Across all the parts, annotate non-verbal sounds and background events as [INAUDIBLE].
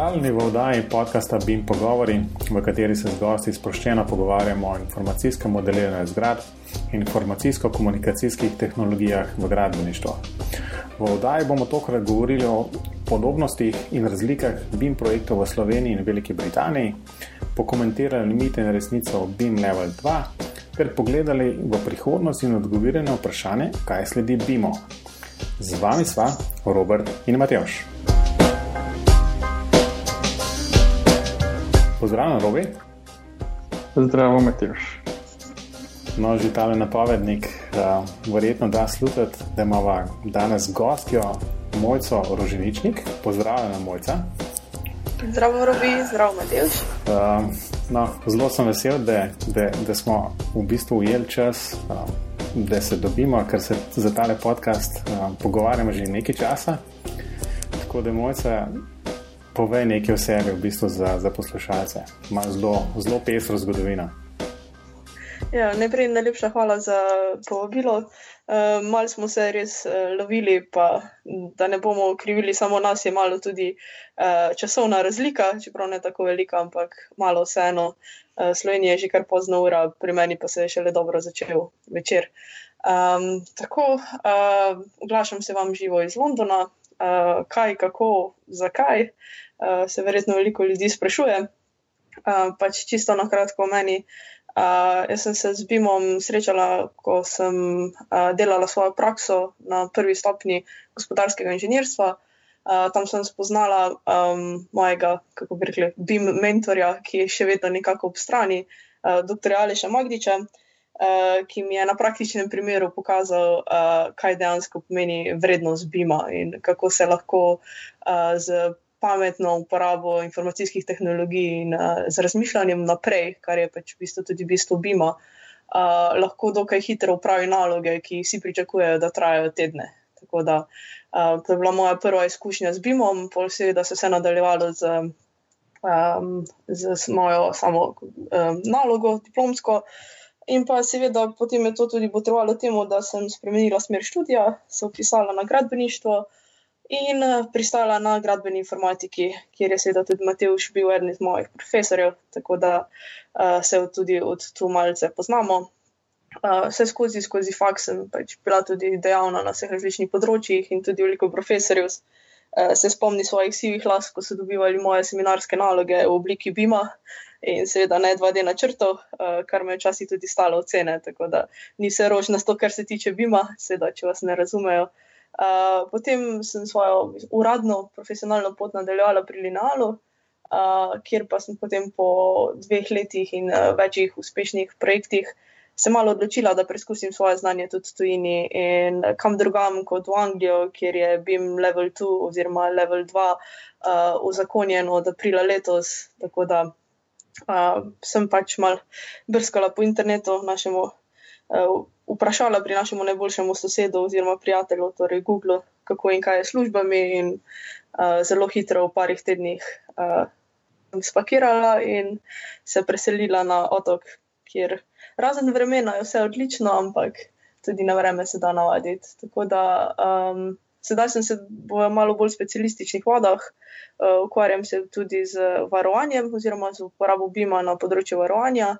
Pozdravljeni v oddaji podcasta BIM Pogovori, v kateri se z gosti sproščeno pogovarjamo o informacijskem modeliranju zgradb in informacijsko-komunikacijskih tehnologijah v gradbeništvu. V oddaji bomo tokrat govorili o podobnostih in razlikah BIM projektov v Sloveniji in Veliki Britaniji, pokomentirali mite in resnico o BIM Level 2 ter pogledali v prihodnost in odgovorili na vprašanje, kaj sledi BIM-u. Z vami sva Robert in Matjoš. Pozdravljen, Robi. Zdravo, Matjoš. No, že tale napovednik, uh, verjetno da slutiti, da imamo danes gostjo Mojco Roženičnik. Pozdravljena, Mojca. Zdravo, Robi, zdravo, Matjoš. Uh, no, zelo sem vesel, da, da, da smo v bistvu ujeli čas, uh, da se dobimo, ker se za tale podcast uh, pogovarjamo že nekaj časa. Tako da, Mojca, povej nekaj o sebi, v bistvu za, za poslušalce. Ima zelo, zelo pesro zgodovino. Ja, najprej najlepša hvala za povabilo. Uh, malo smo se res uh, lovili, pa da ne bomo krivili samo nas, je malo tudi uh, časovna razlika, čeprav ne tako velika, ampak malo vseeno. Uh, Slovenija je že kar pozno ura, pri meni pa se je šele dobro začel večer. Um, tako, uh, oglašam se vam živo iz Londona, uh, kaj, kako, zakaj, uh, se verjetno veliko ljudi sprašuje. Uh, pač čisto na kratko o meni. Uh, jaz sem se z Bimom srečala, ko sem uh, delala svojo prakso na prvi stopni gospodarskega inženirstva. Uh, tam sem spoznala um, mojega, kako bi rekli, BIM mentorja, ki je še vedno nekako ob strani, uh, dr. Aleša Magdiča. Uh, uh, ki mi je na praktičnem primeru pokazal, uh, kaj dejansko pomeni vrednost BIM-a in kako se lahko uh, z pametno uporabo informacijskih tehnologij in uh, z razmišljanjem naprej, kar je pač v bistvu tudi bistvo BIM-a, uh, lahko dokaj hitro upravi naloge, ki vsi pričakujejo, da trajajo tedne. Tako da uh, to je bila moja prva izkušnja z BIM-om, pol seveda se je nadaljevalo z. Um, z mojo samo um, nalogo, diplomsko, uh, In pa seveda potem je to tudi potrebovalo temu, da sem spremenila smer študija, se upisala na gradbeništvo in eh, pristala na gradbeni informatiki, kjer je seveda tudi Mateuš bil eden iz mojih profesorjev, tako da uh, se tudi od tu malce poznamo. Uh, vse skozi, skozi faks sem pač bila tudi dejavna na vseh različnih področjih in tudi veliko profesorjev uh, se spomni svojih sivih las, ko so dobivali moje seminarske naloge v obliki Bima in seveda ne 2D načrtov, uh, kar me včasih tudi stalo ocene. Tako da ni vse rožnasto, kar se tiče Bima, seveda, če vas ne razumejo. Uh, potem sem svojo uradno, profesionalno pot nadaljevala pri Linealu, uh, kjer pa sem potem po dveh letih in uh, večjih uspešnih projektih se malo odločila, da preizkusim svoje znanje tudi v tujini in kam drugam kot v Anglijo, kjer je BIM level 2 oziroma level 2 uh, uzakonjen od aprila letos. Tako da uh, sem pač mal brskala po internetu, našemu, uh, vprašala pri našemu najboljšemu sosedu oziroma prijatelju, torej Google, kako in kaj je službami, in uh, zelo hitro v parih tednih uh, spakirala in se preselila na otok, kjer razen vremena je vse odlično, ampak tudi na vreme se da navaditi. Tako da um, sedaj sem se v malo bolj specialističnih vodah. Eh, ukvarjam se tudi z varovanjem, oziroma z uporabo BIM-a na področju varovanja.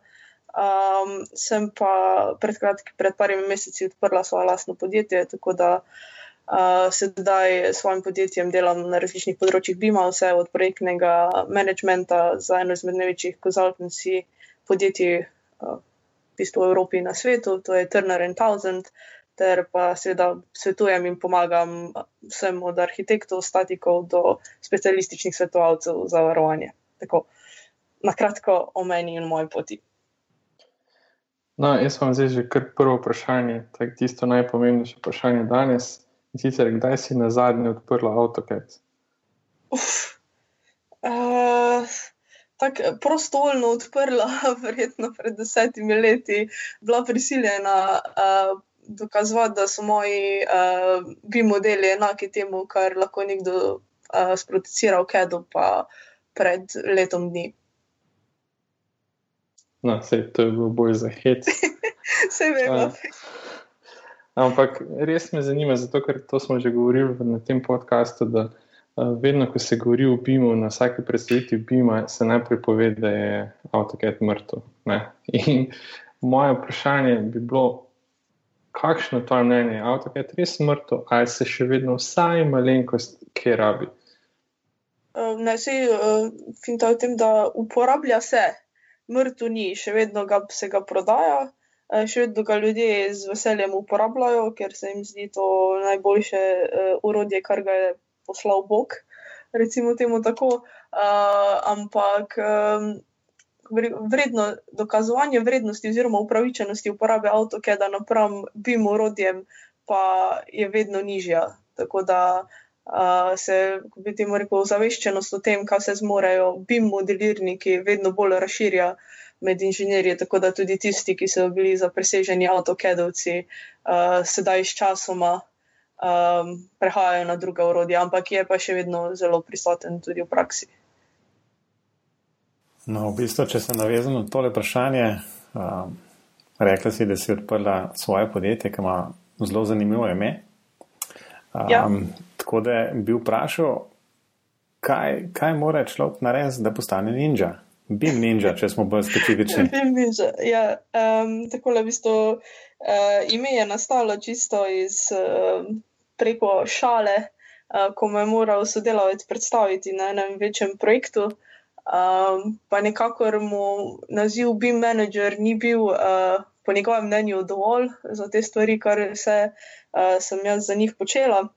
Um, sem pa pred, kratki, pred parimi meseci odprla svoje lastno podjetje, tako da uh, sedaj s svojim podjetjem delam na različnih področjih BIM-a, vse od projektnega managementa za eno izmed največjih konzultancy podjetij uh, v, bistvu v Evropi in na svetu, to je Turner and Thousand ter pa seveda svetujem in pomagam vsem od arhitektov, statikov do specialističnih svetovalcev za varovanje. Tako, na kratko o meni in moji poti. No, jaz vam zdaj že kar prvo vprašanje, tako tisto najpomembnejše vprašanje danes. In sicer, kdaj si na zadnje odprla AutoCAD? Uh, tako prostovoljno odprla, [LAUGHS] verjetno pred desetimi leti, bila prisiljena. Uh, dokazovati, da so moji uh, bi modeli enaki temu, kar lahko nekdo uh, sproducira v KED-u, pa pred letom dni. No, vse to je bil boj za hit. Vse [LAUGHS] vemo. Uh, ampak res me zanima, zato ker to smo že govorili na tem podkastu, da vedno, ko se govori o BIM-u, na vsaki predstavitvi BIM-a, se najprej pove, da je AutoCAD mrtev. In moje vprašanje bi bilo, kakšno je tvoje mnenje, je AutoCAD res mrtev, ali se še vedno vsaj malenkost, ki rabi? Ne, se finta v tem, da uporablja se, mrtev ni, še vedno ga, se ga prodaja. Še vedno ga ljudje z veseljem uporabljajo, ker se jim zdi to najboljše uh, urodje, kar ga je poslal Bog, recimo temu tako. Uh, ampak um, vredno, dokazovanje vrednosti oziroma upravičenosti uporabe AutoCAD-a napram BIM urodjem pa je vedno nižja. Tako da uh, se, kako bi temu rekel, zaveščenost o tem, kaj se zmorejo BIM modelirniki, vedno bolj razširja med inženirji, tako da tudi tisti, ki so bili zapreseženi avtokedovci, uh, sedaj s časoma um, prehajajo na druga urodja, ampak je pa še vedno zelo prisoten tudi v praksi. No, v bistvu, če se navezem na tole vprašanje, um, rekla si, da si odprla svoje podjetje, ki ima zelo zanimivo ime. Um, ja. Tako da bi vprašal, kaj, kaj mora človek narediti, da postane ninja? Bim ninja, če smo bolj specifični. [LAUGHS] Bim ninja. Ja, um, tako da v bistvu uh, ime je nastalo čisto iz uh, preko šale, uh, ko me je moral sodelavec predstaviti na enem večjem projektu. Um, pa nekako mu naziv Bim Manager ni bil, uh, po njegovem mnenju, dovolj za te stvari, kar se, uh, sem jaz za njih počela.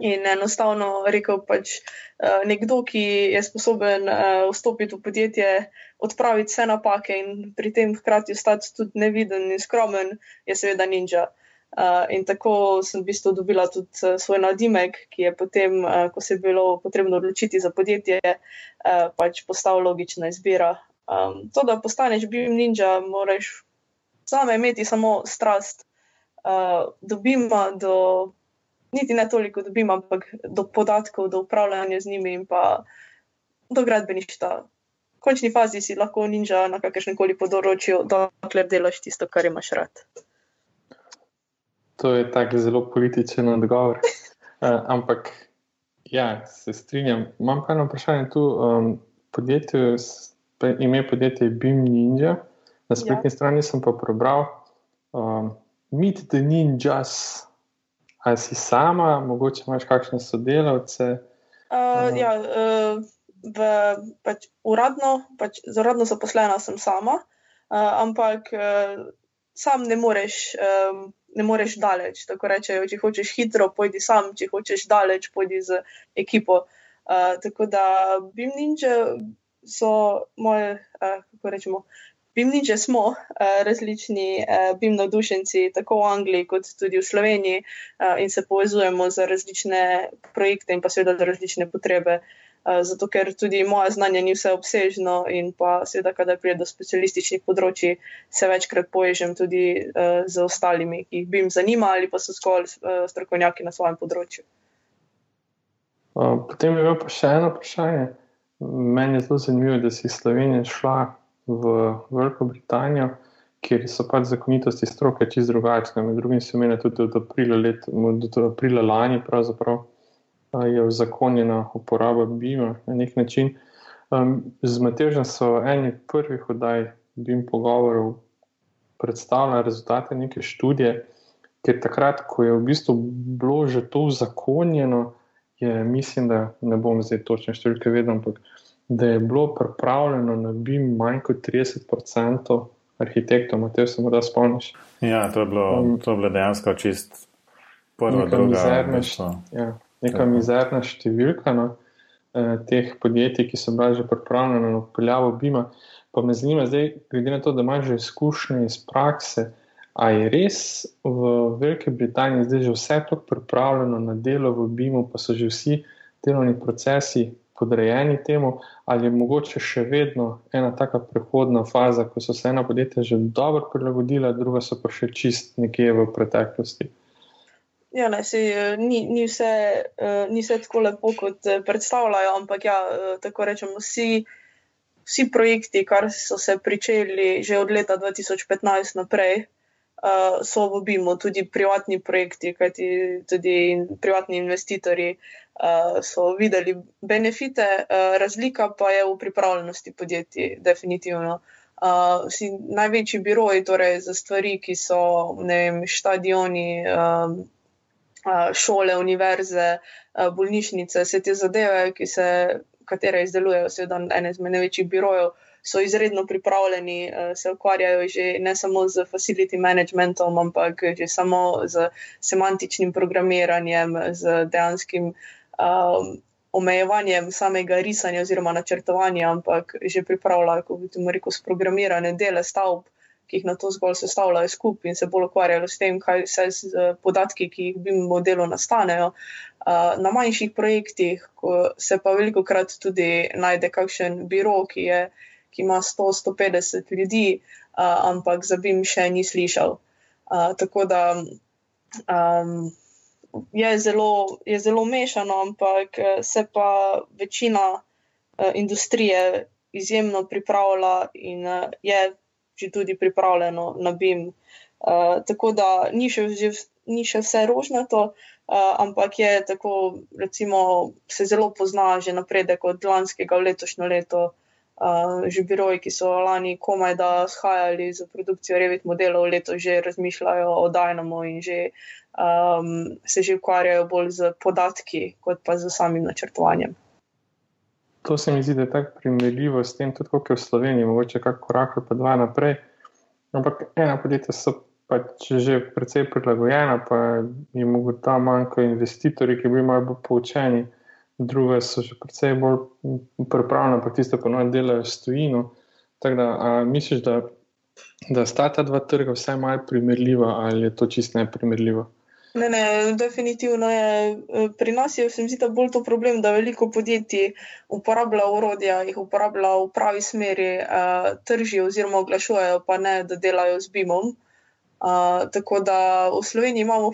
In enostavno rekel, pač uh, nekdo, ki je sposoben uh, vstopiti v podjetje, odpraviti vse napake in pri tem hkrati ostati tudi neviden in skromen, je seveda ninja. Uh, in tako sem v bistvu dobila tudi uh, svoj nadimek, ki je potem, uh, ko se je bilo potrebno odločiti za podjetje, uh, pač postal logična izbira. Um, to, da postaneš bil ninja, moraš same imeti samo strast uh, do bima, do niti ne toliko dobim, ampak do podatkov, do upravljanja z njimi in pa do gradbeništva. V končni fazi si lahko ninja na kakršnem koli področju, dokler delaš tisto, kar imaš rad. To je tako zelo političen odgovor. uh, [LAUGHS] ampak, ja, se strinjam. Imam pa eno vprašanje tu. Um, podjetje, ime podjetja je BIM Ninja, na spletni ja. strani sem pa prebral um, Meet the Ninjas. Ali si sama, mogoče imaš kakšne sodelavce? Uh, ja, uh, v, pač uradno, pač uradno zaposlena sem sama, uh, ampak uh, sam ne moreš, um, ne moreš daleč. Tako rečejo, če hočeš hitro, pojdi sam, če hočeš daleč, pojdi z ekipo. Uh, tako da BIM Ninja so moje, uh, kako rečemo, BIM-niče smo uh, različni uh, BIM navdušenci, tako v Angliji, kot tudi v Sloveniji, uh, in se povezujemo za različne projekte in pa seveda za različne potrebe. Uh, zato, ker tudi moje znanje ni vse obsežno, in pa seveda, kadar pride do specialističnih področji, se večkrat povežem tudi uh, z ostalimi, ki jih BIM zanima ali pa so zgolj uh, strokovnjaki na svojem področju. Potem je bilo pa še eno vprašanje. Meni je zelo zanimivo, da si iz Slovenije šla v Veliko Britanijo, kjer so pač zakonitosti stroke čisto drugačne. Med drugim se meni tudi od aprila, let, od aprila lani je uzakonjena uporaba BIM-a na nek način. Um, z Matežem so eni prvih oddaj BIM pogovorov predstavljali rezultate neke študije, ker takrat, ko je v bistvu bilo že to uzakonjeno, je, mislim, da ne bom zdaj točne številke vedel, ampak da je bilo pripravljeno na BIM manj kot 30% arhitektov, te se morda spomniš. Ja, to je bilo, um, to je bilo dejansko čist prvo, neka druga. Mizerna, ja, neka mizerna številka no, eh, teh podjetij, ki so bila že pripravljena na upeljavo BIM-a. Pa me zanima zdaj, glede na to, da imaš že izkušnje iz prakse, a je res v Veliki Britaniji zdaj že vse to pripravljeno na delo v BIM-u, pa so že vsi delovni procesi podrejeni temu, ali je mogoče še vedno ena taka prehodna faza, ko so se ena podjetja že dobro prilagodila, druga so pa še čist nekje v preteklosti. Ja, ne, se, eh, ni, ni, vse, eh, ni vse tako lepo, kot eh, predstavljajo, ampak ja, tako rečemo, vsi, vsi projekti, kar so se pričeli že od leta 2015 naprej, uh, so v BIM-u tudi privatni projekti, kajti tudi privatni investitorji uh, so videli benefite, uh, razlika pa je v pripravljenosti podjetij, definitivno. Uh, vsi največji biroji, torej za stvari, ki so vem, stadioni, um, uh, šole, univerze, bolnišnice, vse te zadeve, ki se, katere izdelujejo, seveda, ene izmed največjih birojev so izredno pripravljeni, se ukvarjajo že ne samo z facility managementom, ampak že samo z semantičnim programiranjem, z dejanskim um, omejevanjem samega risanja oziroma načrtovanja, ampak že pripravljajo, kako bi temu rekel, sprogramirane dele stavb. Ki jih na to zgolj sestavljajo skupaj in se bolj ukvarjajo s tem, kaj se z podatki, ki jih v modelu nastanejo. Na manjših projektih, se pa veliko krat tudi najde kakšen biro, ki je ki ima 100-150 ljudi, ampak za BIM še ni slišal. Tako da um, je, zelo, je zelo mešano, ampak se pa večina industrije izjemno pripravlja in je že tudi pripravljeno na BIM. Uh, tako da ni še, že, ni še vse rožnato. Uh, ampak je tako, recimo, se zelo pozna že napredek od lanskega v letošnjo leto, uh, že biroji, ki so lani komaj da shajali za produkcijo revit modelov, leto že razmišljajo o Dynamo in že, um, se že ukvarjajo bolj z podatki, kot pa z samim načrtovanjem. To se mi zdi, da je tako primerljivo s tem, tudi kot je v Sloveniji, mogoče kak korak ali pa dva naprej. Ampak ena podjetja so pač že precej prilagojena, pa jim mogoče ta manjko investitorji, ki bi malo bolj poučeni druge so že precej bolj pripravljene, pa tiste ponovno delajo s tujino. Tako da, a, misliš, da, da sta ta dva trga vsaj malo primerljiva ali je to čist neprimerljivo? Ne, ne, definitivno je. Pri nas je, se mi zdi, bolj to problem, da veliko podjetij uporablja urodja, jih uporablja v pravi smeri, uh, tržijo oziroma oglašujejo, pa ne, da delajo z BIM-om. Uh, tako da v Sloveniji imamo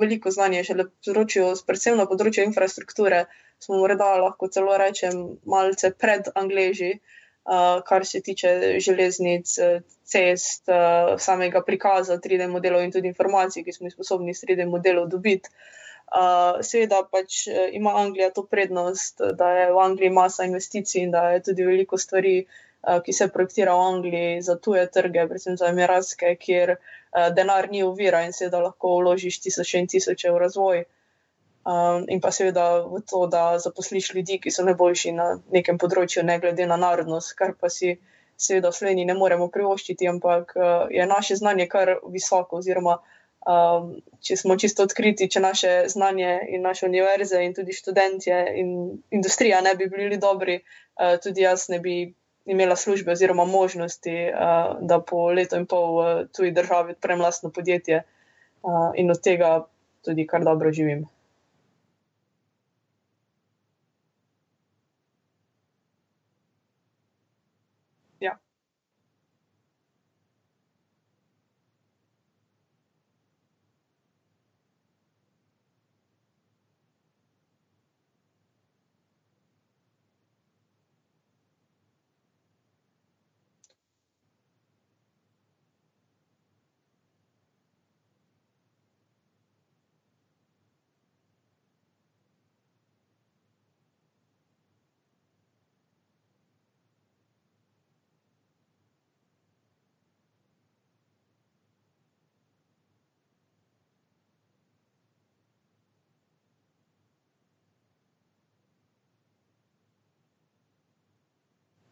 veliko znanja, še na področju, predvsem na področju infrastrukture, smo morda lahko celo rečem malce pred Angleži, uh, kar se tiče železnic, cest, uh, samega prikaza 3D modelov in tudi informacij, ki smo jih sposobni iz 3D modelov dobiti. Uh, seveda pač ima Anglija to prednost, da je v Angliji masa investicij in da je tudi veliko stvari, uh, ki se projektira v Angliji za tuje trge, predvsem za emiratske, kjer uh, denar ni uvira in seveda lahko vložiš tisoče in tisoče v razvoj. Uh, um, in pa seveda v to, da zaposliš ljudi, ki so najboljši na nekem področju, ne glede na narodnost, kar pa si seveda v Sloveniji ne moremo privoščiti, ampak uh, je naše znanje kar visoko. Oziroma, um, če smo čisto odkriti, če naše znanje in naše univerze in tudi študentje in industrija ne bi bili dobri, uh, tudi jaz ne bi. Imela službe oziroma možnosti, uh, da po letu in pol v tuji državi odprem lastno podjetje, uh, in od tega tudi kar dobro živim.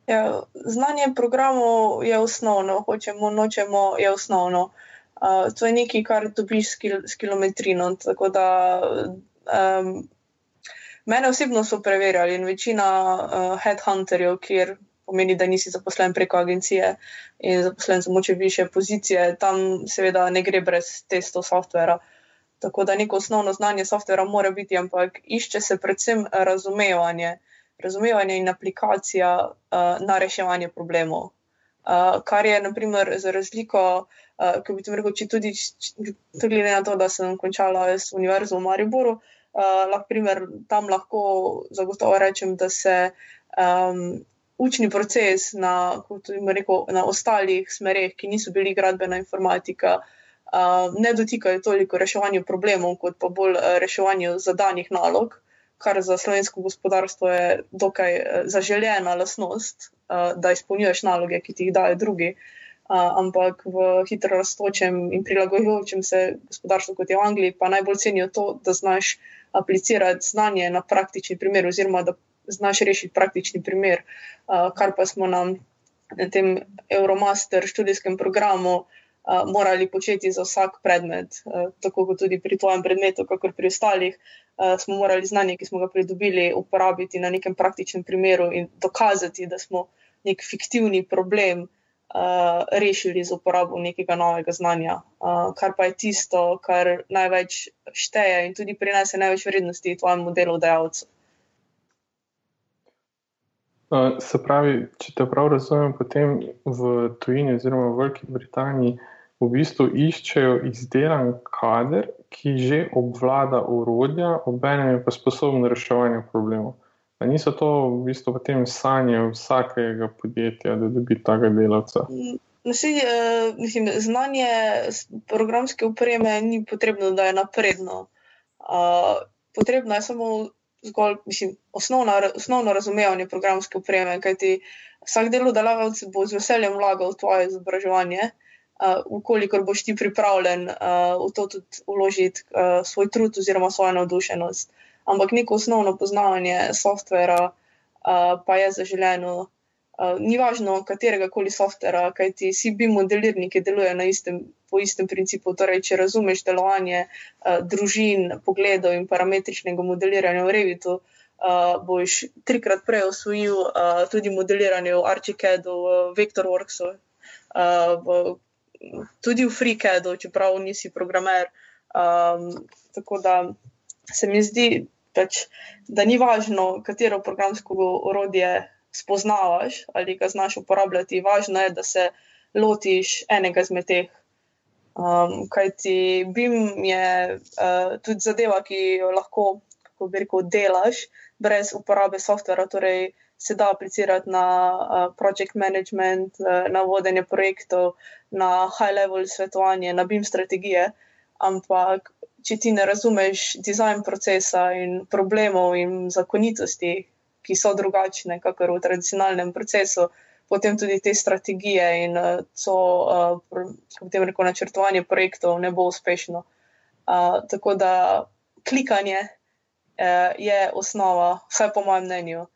Ja, znanje programov je osnovno, hočemo, nočemo, je osnovno. Uh, to je nekaj, kar dobiš s, kil s kilometrino. Da, um, mene osebno so preverjali in večina uh, headhunterjev, kjer pomeni, da nisi zaposlen preko agencije in zaposlen samo če više pozicije, tam seveda ne gre brez testov softvera. Tako da neko osnovno znanje softvera mora biti, ampak išče se predvsem razumevanje razumevanje in aplikacija uh, na reševanje problemov. Uh, kar je, naprimer, za razliko, uh, ki bi ti rekel, če tudi, glede na to, da sem končala s univerzo v Mariboru, uh, lahko, primer, tam lahko zagotovo rečem, da se um, učni proces na, rekel, na ostalih smereh, ki niso bili gradbena informatika, ne dotikajo toliko reševanju problemov, kot pa bolj reševanju zadanih nalog, kar za slovensko gospodarstvo je dokaj zaželjena lasnost, da izpolnjuješ naloge, ki ti jih dajo drugi. Uh, ampak v hitro raztočem in prilagojujočem se gospodarstvu, kot je v Angliji, pa najbolj cenijo to, da znaš aplicirati znanje na praktični primer, oziroma da znaš rešiti praktični primer, uh, kar pa smo nam na tem Euromaster študijskem programu uh, morali početi za vsak predmet, uh, tako kot tudi pri tvojem predmetu, kakor pri ostalih. Uh, smo morali znanje, ki smo ga pridobili, uporabiti na nekem praktičnem primeru in dokazati, da smo nek fiktivni problem uh, rešili z uporabo nekega novega znanja, uh, kar pa je tisto, kar največ šteje in tudi prinese največ vrednosti tvojemu delodajalcu. Se pravi, če te prav razumem, potem v tujini, oziroma v Veliki Britaniji, v bistvu iščejo izdelan kader, ki že obvlada urodja, obenem je pa sposoben reševanja problemov. A niso to v bistvu potem sanje vsakega podjetja, da dobi takega delavca? Vsi, uh, mislim, znanje programske opreme ni potrebno, da je napredno. Uh, potrebno je samo zgolj, mislim, osnovna, osnovno razumevanje programske opreme, kajti vsak delodajalec bo z veseljem vlagal v tvoje izobraževanje, uh, ukolikor boš ti pripravljen uh, v to tudi vložiti uh, svoj trud oziroma svojo navdušenost. Ampak neko osnovno poznavanje softvera uh, pa je zaželeno. Uh, ni važno, katerega koli softvera, kajti vsi bi modelirniki delujejo na istem po istem principu. Torej, če razumeš delovanje uh, družin, pogledov in parametričnega modeliranja v Revitu, uh, boš trikrat prej osvojil uh, tudi modeliranje v Archicadu, v Vectorworksu, uh, v, tudi v FreeCadu, čeprav nisi programer. Um, tako da se mi zdi, pač, da ni važno, katero programsko orodje spoznavaš ali ga znaš uporabljati. Važno je, da se lotiš enega izmed teh Um, kaj ti BIM je uh, tudi zadeva, ki jo lahko, kako bi rekel, delaš brez uporabe softvera. Torej, se da aplicirati na uh, project management, uh, na vodenje projektov, na high-level svetovanje, na BIM strategije. Ampak, če ti ne razumeš dizajn procesa in problemov in zakonitosti, ki so drugačne, kakor v tradicionalnem procesu, uh, potem tudi te strategije in so, uh, potem reko, načrtovanje projektov ne bo uspešno. Uh, tako da klikanje uh, je osnova, vsaj po mojem mnenju,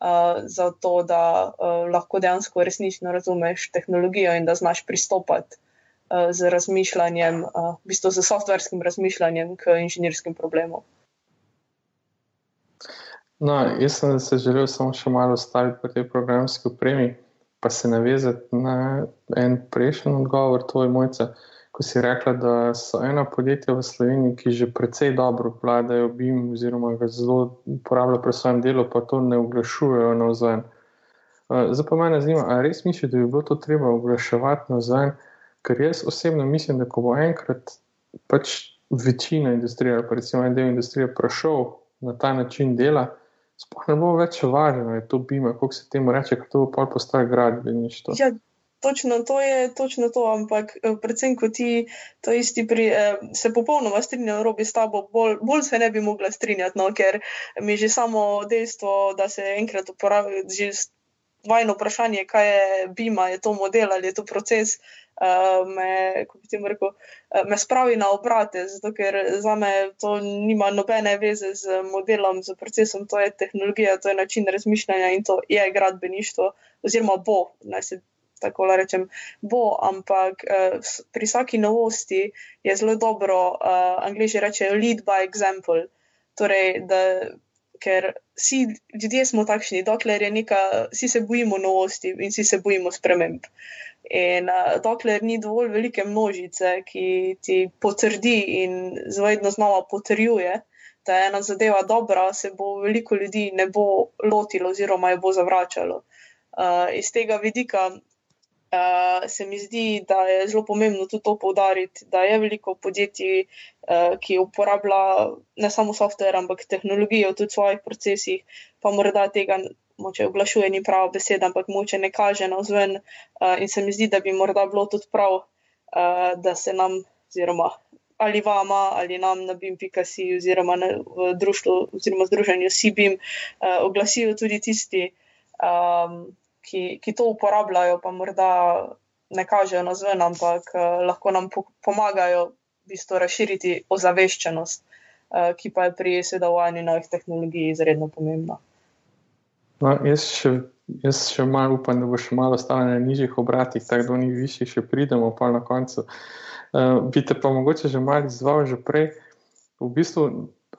uh, za to, da uh, lahko dejansko resnično razumeš tehnologijo in da znaš pristopati. Z razmišljanjem, v bistvu z softverskim razmišljanjem k inženirskim problemom. No, jaz sem se želel samo še malo staviti pri tej programski opremi pa se navezati na en prejšnji odgovor, to je mojca, ko si rekla, da so ena podjetja v Sloveniji, ki že precej dobro vladajo BIM, oziroma ga zelo uporabljajo pri svojem delu, pa to ne oglašujejo na vzven. Uh, zdaj pa me zanima, ali res misliš, da bi bilo to treba oglaševati na vzven, ker jaz osebno mislim, da ko bo enkrat pač večina industrije, pa recimo en del industrije, prišel na ta način dela, sploh ne bo več važno, je to bima, kako se temu reče, ker to bo pa postaje gradbeništvo. Ja. Točno to je, točno to, ampak eh, predvsem, ko ti to isti pri, eh, se popolnoma strinjam, robi s tabo, bolj, bolj se ne bi mogla strinjati, no, ker mi že samo dejstvo, da se enkrat uporabi, že vajno vprašanje, kaj je bima, je to model ali je to proces, uh, me, rekel, uh, me spravi na obrate, zato ker za me to nima nobene veze z modelom, z procesom, to je tehnologija, to je način razmišljanja in to je gradbeništvo, oziroma bo, naj se tako rečem, bo, ampak uh, pri vsaki novosti je zelo dobro, uh, angliži rečejo, lead by example. Torej, da ker vsi ljudje smo takšni, dokler je neka, vsi se bojimo novosti in vsi se bojimo sprememb. In uh, dokler ni dovolj velike množice, ki ti potrdi in vedno znova potrjuje, da je ena zadeva dobra, se bo veliko ljudi ne bo lotilo oziroma jo bo zavračalo. Uh, iz tega vidika Se mi zdi, da je zelo pomembno tudi to poudariti, da je veliko podjetij, uh, ki uporablja ne samo software, ampak tehnologijo v tudi svojih procesih, pa morda tega moče oglašuje, ni prava beseda, ampak moče ne kaže na vzven. Uh, in se mi zdi, da bi morda bilo tudi prav, uh, da se nam oziroma ali vama, ali nam na BIM.si, oziroma na, v društvu, oziroma združenju SIBIM, uh, oglasijo tudi tisti, um, ki, ki to uporabljajo, pa morda ne kažejo na zven, ampak uh, lahko nam po pomagajo v bistvu razširiti ozaveščenost, uh, ki pa je pri sedovanju novih tehnologij izredno pomembna. No, jaz še, jaz še malo upam, da bo še malo stalo na nižjih obratih, tako da do njih višjih še pridemo, pa na koncu. Uh, bi te pa mogoče že malo izval, že prej. V bistvu,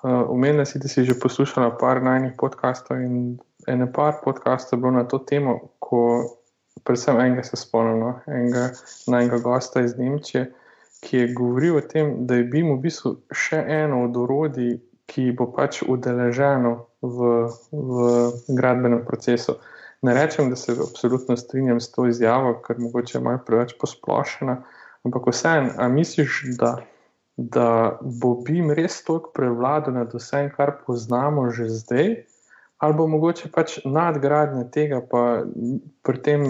uh, omenila si, da si že poslušala par najnih podkastov in ene par podkastov bilo na to temo, ko predvsem enega se spomnim, no, enega najnega gosta iz Nemčije, ki je govoril o tem, da je bil v bistvu še eno od orodij, ki bo pač udeleženo v, v gradbenem procesu. Ne rečem, da se absolutno strinjam s to izjavo, ker mogoče je malo preveč posplošena, ampak vseeno, a misliš, da, da bo BIM res toliko prevladal nad vsem, kar poznamo že zdaj, ali bo mogoče pač nadgradnja tega, pa pri tem,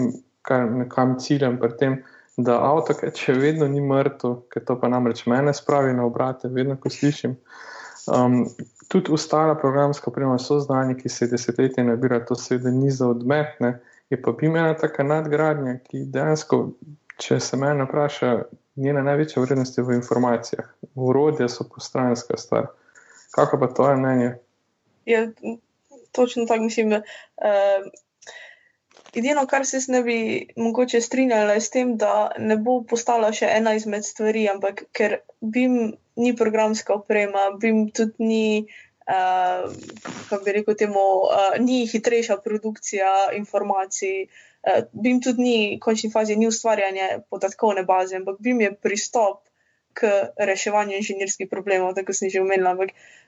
kar nekam ciljam, pri tem, da avto, če vedno ni mrtev, ker to pa namreč mene spravi na obrate, vedno ko slišim. Um, tudi ostala programska oprema so znanje, ki se desetletja nabira, to seveda ni za odmetne. Je pa bi imela taka nadgradnja, ki dejansko, če se me vpraša, njena največja vrednost je v informacijah. Urodje so postranska stvar. Kako pa to je mnenje? Ja, točno tako mislim. Uh, edino, kar se ne bi mogoče strinjala, je s tem, da ne bo postala še ena izmed stvari, ampak ker bi ni programska oprema, BIM tudi ni, uh, kako bi rekel, temu, uh, ni hitrejša produkcija informacij. Uh, BIM tudi ni, v končni fazi, ni ustvarjanje podatkovne baze, ampak BIM je pristop k reševanju inženirskih problemov, tako sem že omenila. Ampak uh,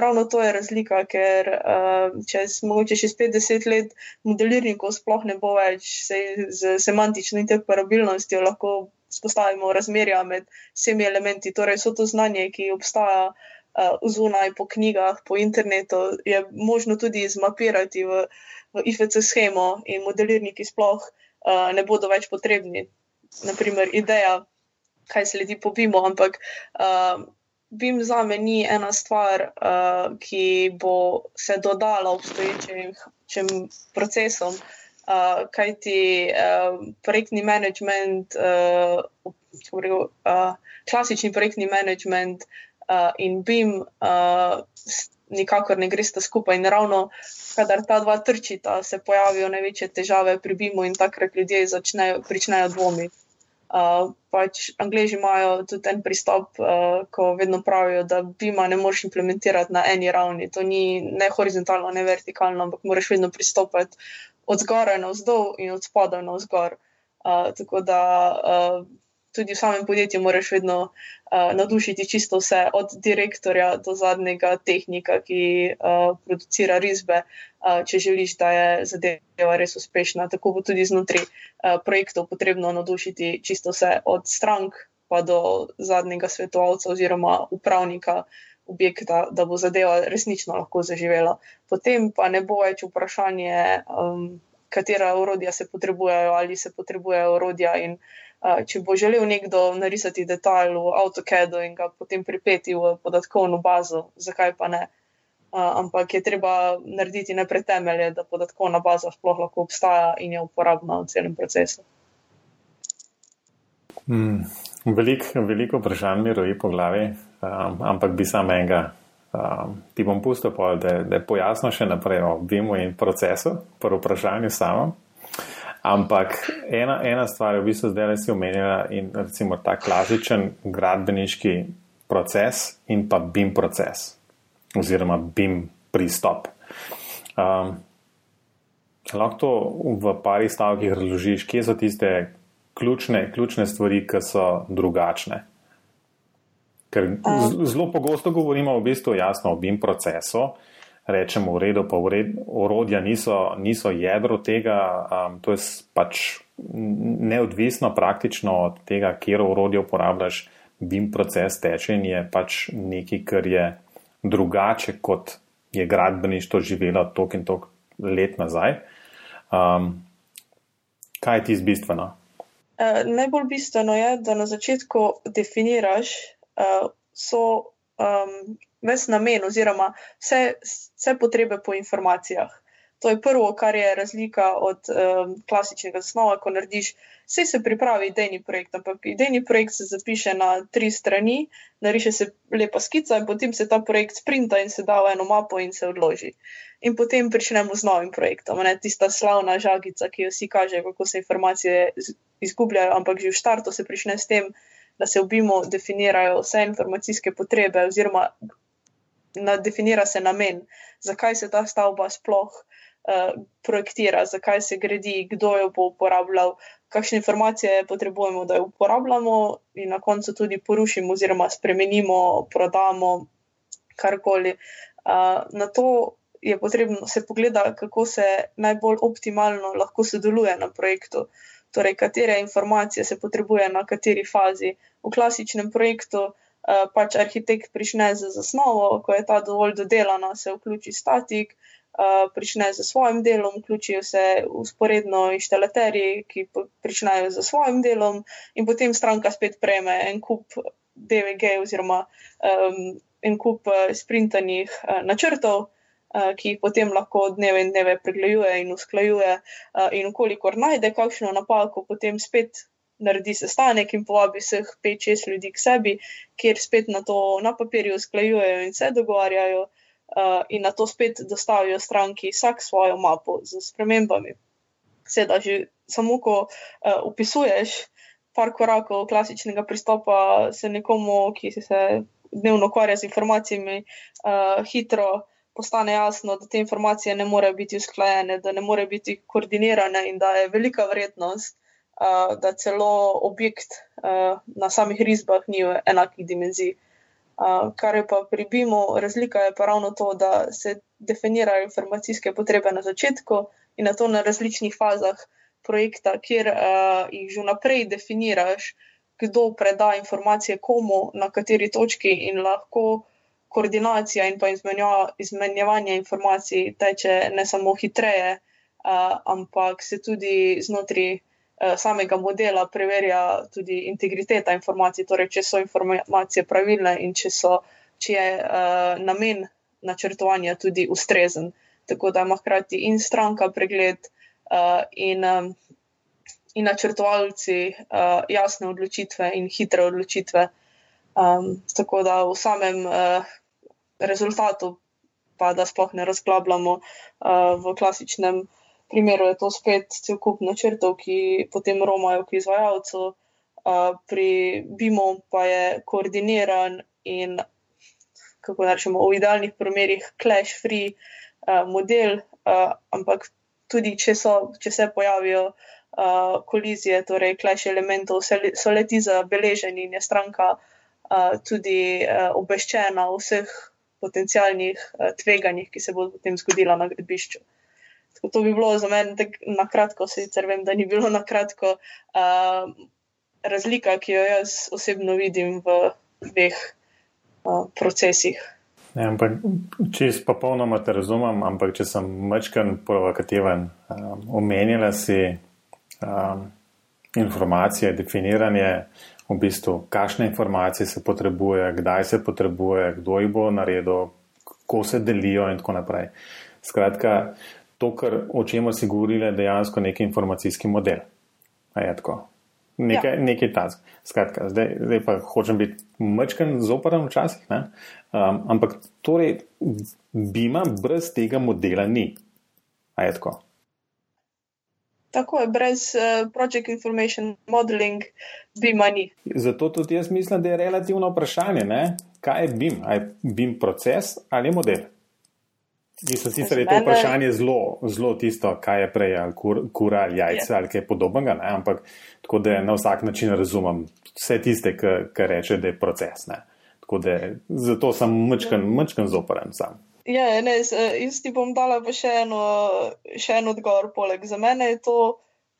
ravno to je razlika, ker uh, čez mogoče še 50 let modelirnikov sploh ne bo več se, z semantično interoperabilnostjo lahko spostavimo razmerja med vsemi elementi. Torej, so to znanje, ki obstaja uh, zunaj po knjigah, po internetu, je možno tudi zmapirati v, v IFC schemo in modelirniki sploh uh, ne bodo več potrebni. Naprimer, ideja, kaj sledi po BIM-u, ampak uh, BIM za me ni ena stvar, uh, ki bo se dodala obstoječim procesom. Uh, kaj ti uh, projektni management, uh, uh, klasični projektni management uh, in BIM, uh, nikakor ne gresta skupaj. In ravno, kadar ta dva trčita, se pojavijo največje težave pri BIM-u in takrat ljudje začnejo, pričnejo dvomiti. Uh, pač Angliji imajo tudi en pristop, uh, ko vedno pravijo, da BIM-a ne moreš implementirati na eni ravni. To ni ne horizontalno, ne vertikalno, ampak moraš vedno pristopiti od zgoraj na vzdolj in od spodaj na vzgor. Uh, tako da uh, tudi v samem podjetju moraš vedno uh, nadušiti čisto vse, od direktorja do zadnjega tehnika, ki uh, producira risbe, uh, če želiš, da je zadeva res uspešna. Tako bo tudi znotraj uh, projektov potrebno nadušiti čisto vse, od strank pa do zadnjega svetovalca oziroma upravnika objekta, da bo zadeva resnično lahko zaživela. Potem pa ne bo več vprašanje, um, katera orodja se potrebujejo ali se potrebujejo orodja. In, uh, če bo želel nekdo narisati detajl v AutoCAD-u in ga potem pripeti v podatkovno bazo, zakaj pa ne? Uh, ampak je treba narediti najprej temelje, da podatkovna baza sploh lahko obstaja in je uporabna v celem procesu. Hmm. Veliko velik vprašanj mi roji po glavi, um, ampak bi sam enega. Um, ti bom pustil, pa, da, da pojasnim še naprej o BIM-u in procesu, prvo vprašanje samo. Ampak ena, ena stvar je v bistvu zdaj, da si omenila in recimo ta klasičen gradbeniški proces in pa BIM proces oziroma BIM pristop. Um, lahko to v parih stavkih razložiš, kje so tiste ključne, ključne stvari, ki so drugačne. Ker zelo pogosto govorimo v bistvu jasno o BIM procesu, rečemo v redu, pa v redu, orodja niso, niso jedro tega, um, to je pač neodvisno praktično od tega, kjer orodje uporabljaš, BIM proces teče in je pač nekaj, kar je drugače, kot je gradbeništvo živelo tok in tok let nazaj. Um, kaj je ti z bistveno? Uh, najbolj bistveno je, da na začetku definiraš uh, so, um, ves namen oziroma vse, vse potrebe po informacijah. To je prvo, kar je razlika od um, klasičnega snova, ko narediš, vse se pripravi idejni projekt, ampak idejni projekt se zapiše na tri strani, nariše se lepa skica in potem se ta projekt sprinta in se da v eno mapo in se odloži. In potem pričnemo z novim projektom, ne tista slavna žagica, ki jo vsi kažejo, kako se informacije izgubljajo, ampak že v štartu se prične s tem, da se v BIM-u definirajo vse informacijske potrebe oziroma definira se namen, zakaj se ta stavba sploh uh, projektira, zakaj se gradi, kdo jo bo uporabljal, kakšne informacije potrebujemo, da jo uporabljamo, in na koncu tudi porušimo, oziroma spremenimo, prodamo karkoli. Uh, na to je potrebno se pogledati, kako se najbolj optimalno lahko sodeluje na projektu. Torej, katere informacije se potrebuje na kateri fazi. V klasičnem projektu Eh, pač arhitekt prične z zasnovo, ko je ta dovolj dodelana, se vključi statik, uh, prične z svojim delom, vključijo se usporedno inštalaterji, ki pričnejo z svojim delom, in potem stranka spet prejme en kup DVG oziroma um, en kup uh, sprintanih uh, načrtov. Uh, ki jih potem lahko dneve in dneve pregleduje in usklajuje, uh, in kolikor najde kakšno napako, potem spet naredi sestanek in povabi vseh 5-6 ljudi k sebi, kjer spet na to na papirju usklajujejo in se dogovarjajo, uh, in na to spet dostavijo stranki vsak svojo mapo z spremembami. Sedaj, že samo ko uh, opisuješ par korakov klasičnega pristopa, se nekomu, ki se dnevno ukvarja z informacijami, uh, hitro. Postane jasno, da te informacije ne morejo biti usklajene, da ne morejo biti koordinirane, in da je velika vrednost, uh, da celo objekt uh, na samih risbah ni v enakih dimenzij. Uh, kar je pa pri BIM-u, razlika je pa ravno to, da se definirajo informacijske potrebe na začetku in na to na različnih fazah projekta, kjer uh, jih že vnaprej definiraš, kdo preda informacije komu, na kateri točki in lahko. Koordinacija in pa izmenjevanje informacij teče ne samo hitreje, uh, ampak se tudi znotraj samega modela preverja tudi integriteta informacij, torej če so informacije pravilne in če, so, če je uh, namen načrtovanja tudi ustrezen. Tako da ima hkrati in stranka pregled uh, in, um, in načrtovalci uh, jasne odločitve in hitre odločitve. Um, tako da v samem uh, rezultatu, pa da sploh ne razglabljamo uh, v klasičnem primeru je to spet cel kup načrtov, ki potem romajo k izvajalcu, pri BIM-u pa je koordiniran in, kako rečemo, v idealnih primerih clash-free model, ampak tudi če, so, če se pojavijo kolizije, torej clash elementov, so leti zabeleženi in je stranka tudi obveščena o vseh potencijalnih tveganjih, ki se bodo potem zgodila na gradbišču. Tako to bi bilo za mene na kratko, sicer vem, da ni bilo na kratko uh, razlika, ki jo jaz osebno vidim v dveh uh, procesih. Ne, ampak, če jaz popolnoma te razumem, ampak če sem mečken provokativen, um, omenjala si um, informacije, definiranje, v bistvu, kakšne informacije se potrebuje, kdaj se potrebuje, kdo jih bo naredil, kako se delijo in tako naprej. Skratka, to, kar, o čemer si govorila, je dejansko neki informacijski model. Nekaj, ja. nekaj task. Skratka, zdaj, zdaj pa hočem biti mečken zoporen včasih, um, ampak torej bima brez tega modela ni. A je tako? Tako je, brez uh, Project Information Modeling bima ni. Zato tudi jaz mislim, da je relativno vprašanje, ne? kaj je BIM? Je BIM proces ali model? Mislim, sicer je to vprašanje zelo, zelo tisto, kaj je prej, ali kur, kura ali jajce ali kaj podobnega, ne? ampak tako da na vsak način razumem vse tiste, ki reče, da je proces. Da, zato sem mčken, mčken zoporen sam. Ja, ne, jaz ti bom dala pa še, eno, še en odgovor. Poleg. Za mene je to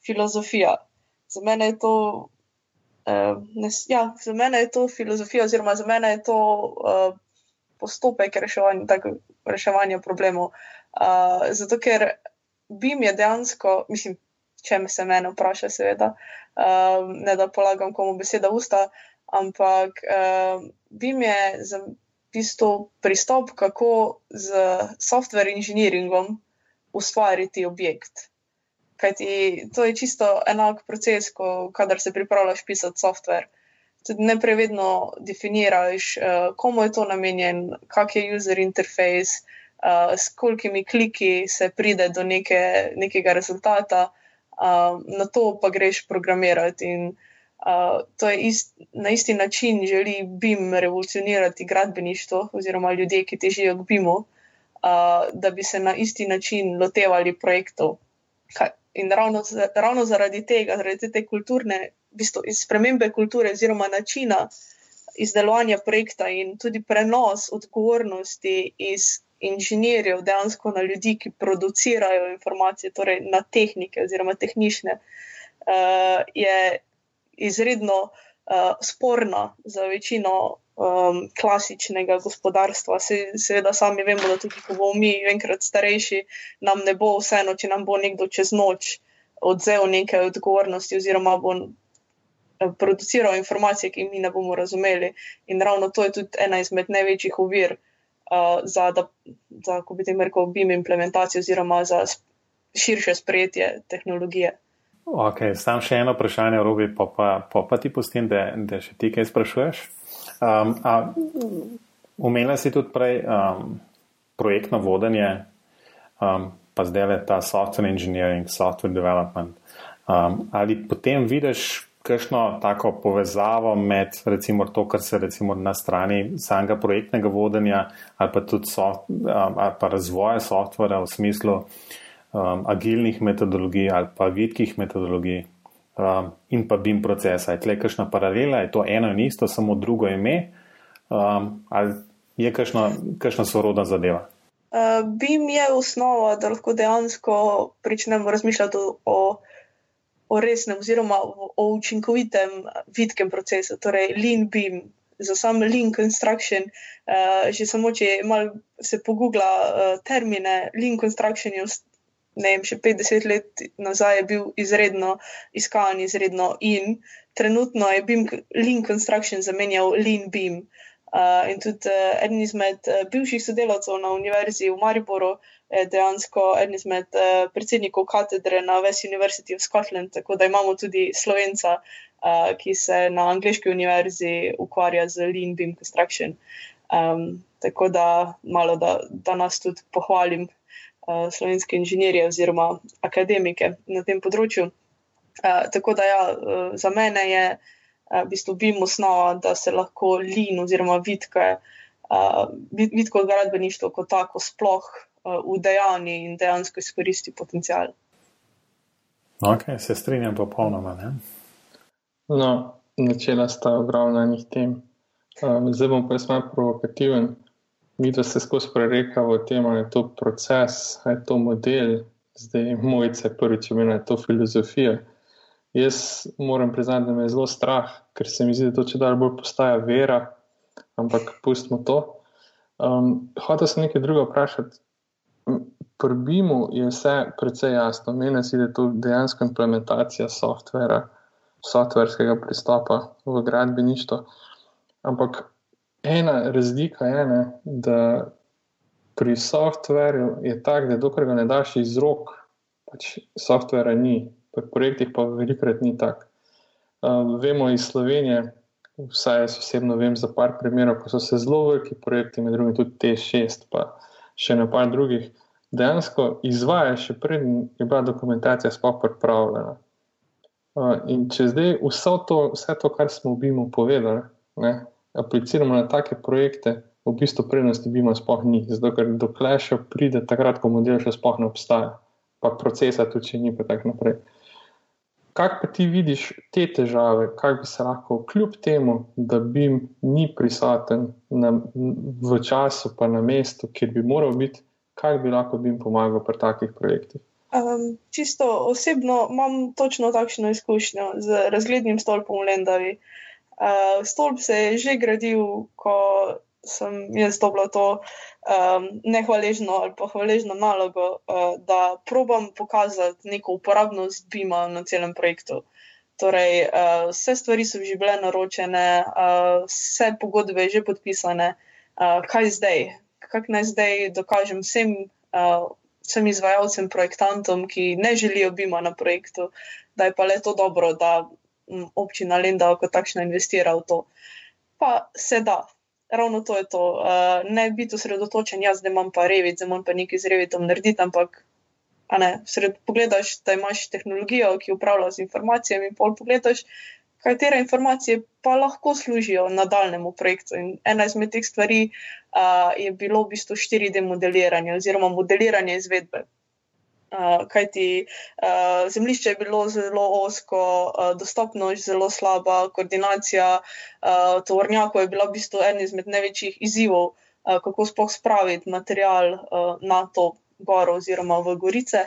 filozofija. Za mene je to, uh, ne, ja, za mene je to filozofija, oziroma za mene je to uh, postopek reševanja. Tako, reševanja problemov. Uh, zato, ker BIM je dejansko, mislim, če me se mene vpraša, seveda, um, ne da polagam komu beseda usta, ampak um, BIM je za bistvo pristop, kako z software inženiringom ustvariti objekt. Kajti to je čisto enak proces, ko kadar se pripravljaš pisati software. Tudi ne prevedno definiraš, uh, komu je to namenjen, kak je user interface, uh, s kolikimi kliki se pride do neke, nekega rezultata, uh, na to pa greš programirati. In uh, to je ist, na isti način želi BIM revolucionirati gradbeništvo oziroma ljudje, ki težijo k BIM-u, uh, da bi se na isti način lotevali projektov. In ravno, ravno zaradi tega, zaradi te kulturne, v bistvu iz spremembe kulture oziroma načina izdelovanja projekta in tudi prenos odgovornosti iz inženirjev dejansko na ljudi, ki producirajo informacije, torej na tehnike oziroma tehnične, uh, je izredno uh, sporna za večino um, klasičnega gospodarstva. Se, seveda, sami vemo, da tudi, ko bomo mi enkrat starejši, nam ne bo vseeno, če nam bo nekdo čez noč odzel neke odgovornosti, oziroma bo eh, produciral informacije, ki jih mi ne bomo razumeli. In ravno to je tudi ena izmed največjih ovir uh, za, da, za, ko bi tem rekel, BIM implementacijo, oziroma za širše sprejetje tehnologije. Ok, sam še eno vprašanje, Robi, pa, pa, pa, pa ti pustim, da, da še ti kaj sprašuješ. Um, Umela si tudi prej um, projektno vodenje, um, pa zdaj le ta software engineering, software development. Um, ali potem vidiš kakšno tako povezavo med recimo to, kar se recimo na strani samega projektnega vodenja ali pa tudi soft, um, ali pa razvoja softvera v smislu um, agilnih metodologij ali pa vidkih metodologij um, in pa BIM procesa. Je tle kakšna paralela, je to eno in isto, samo drugo ime, um, ali je kakšna sorodna zadeva? Uh, BIM je osnova, da lahko dejansko začnemo razmišljati o, o resnem, oziroma o, o učinkovitem vidkem procesu, torej lean BIM. Za sam lean construction, uh, že samo če malo se pogugla uh, termine, lean construction je ne vem, še 50 let nazaj je bil izredno iskan, izredno in trenutno je BIM Lean Construction zamenjal Lean Beam. Uh, in tudi uh, eden izmed uh, bivših sodelavcev na Univerzi v Mariboru je dejansko eden izmed uh, predsednikov katedre na West University of Scotland, tako da imamo tudi slovenca, uh, ki se na angliški univerzi ukvarja z Lean Beam Construction. Um, tako da malo, da, da nas tudi pohvalim, slovenske inženirje oziroma akademike na tem področju. Tako da ja, uh, za mene je v bistvu bim osnova, da se lahko lin oziroma vidke, uh, vidko gradbeništvo kot tako sploh uh, udejani in dejansko izkoristi potencial. Ok, se strinjam popolnoma. Ne? No, načela sta ogromna njih tem. Um, zdaj bom pa jaz malo provokativen mi da se skozi prerekamo o tem, ali je to proces, ali je to model, zdaj mojce prvič imena to filozofijo. Jaz moram priznati, da me je zelo strah, ker se mi zdi, da to če dalj bolj postaja vera, ampak pustimo to. Um, Hotel sem nekaj druga vprašati. Pri BIM-u je vse precej jasno. Meni se da je to dejansko implementacija softvera, softverskega pristopa v gradbeništvo. Ampak ena razlika je, ne, da pri softverju je tako, da dokler ga ne daš iz rok, pač softvera ni, pri projektih pa velikrat ni tako. Um, vemo iz Slovenije, vsaj jaz osebno vem za par primerov, ko so se zelo veliki projekti, med drugim tudi T6, pa še na par drugih, dejansko izvaja še preden je bila dokumentacija sploh pripravljena. Uh, in če zdaj vse to, vse to, kar smo v BIM-u povedali, ne, apliciramo na take projekte, v bistvu prednosti bima sploh ni. Zato, ker dokler še pride takrat, ko model še sploh ne obstaja, pa procesa tudi, če ni pa tako naprej. Kaj pa ti vidiš te težave, kaj bi se lahko, kljub temu, da bi ni prisoten na, v času, pa na mestu, kjer bi moral biti, kaj bi lahko bi jim pomagal pri takih projektih? Um, čisto osebno imam točno takšno izkušnjo z razglednim stolpom v Lendavi. Uh, stolp se je že gradil, ko sem jaz dobila to um, nehvaležno ali pa hvaležno nalogo, uh, da probam pokazati neko uporabnost BIM-a na celem projektu. Torej, uh, vse stvari so že bile naročene, uh, vse pogodbe že podpisane, uh, kaj zdaj, kako naj zdaj dokažem vsem, uh, vsem izvajalcem, projektantom, ki ne želijo BIM-a na projektu, da je pa le to dobro, da občina Lendava kot takšna investira v to. Pa se da. Ravno to je to. Uh, ne biti osredotočen, jaz, da imam pa revit, da imam pa nekaj z revitom narediti, ampak ne, sred pogledaš, da imaš tehnologijo, ki upravlja z informacijami, in pol pogledaš, katere informacije pa lahko služijo nadaljnemu projektu. In ena izmed teh stvari uh, je bilo v bistvu 4D modeliranje oziroma modeliranje izvedbe. Uh, Kaj ti uh, zemljišče je bilo zelo osko, uh, dostopnost zelo slaba, koordinacija uh, tovornjakov je bila v bistvu eden izmed največjih izzivov, uh, kako spoh spraviti material uh, na to gor oziroma v Gorice.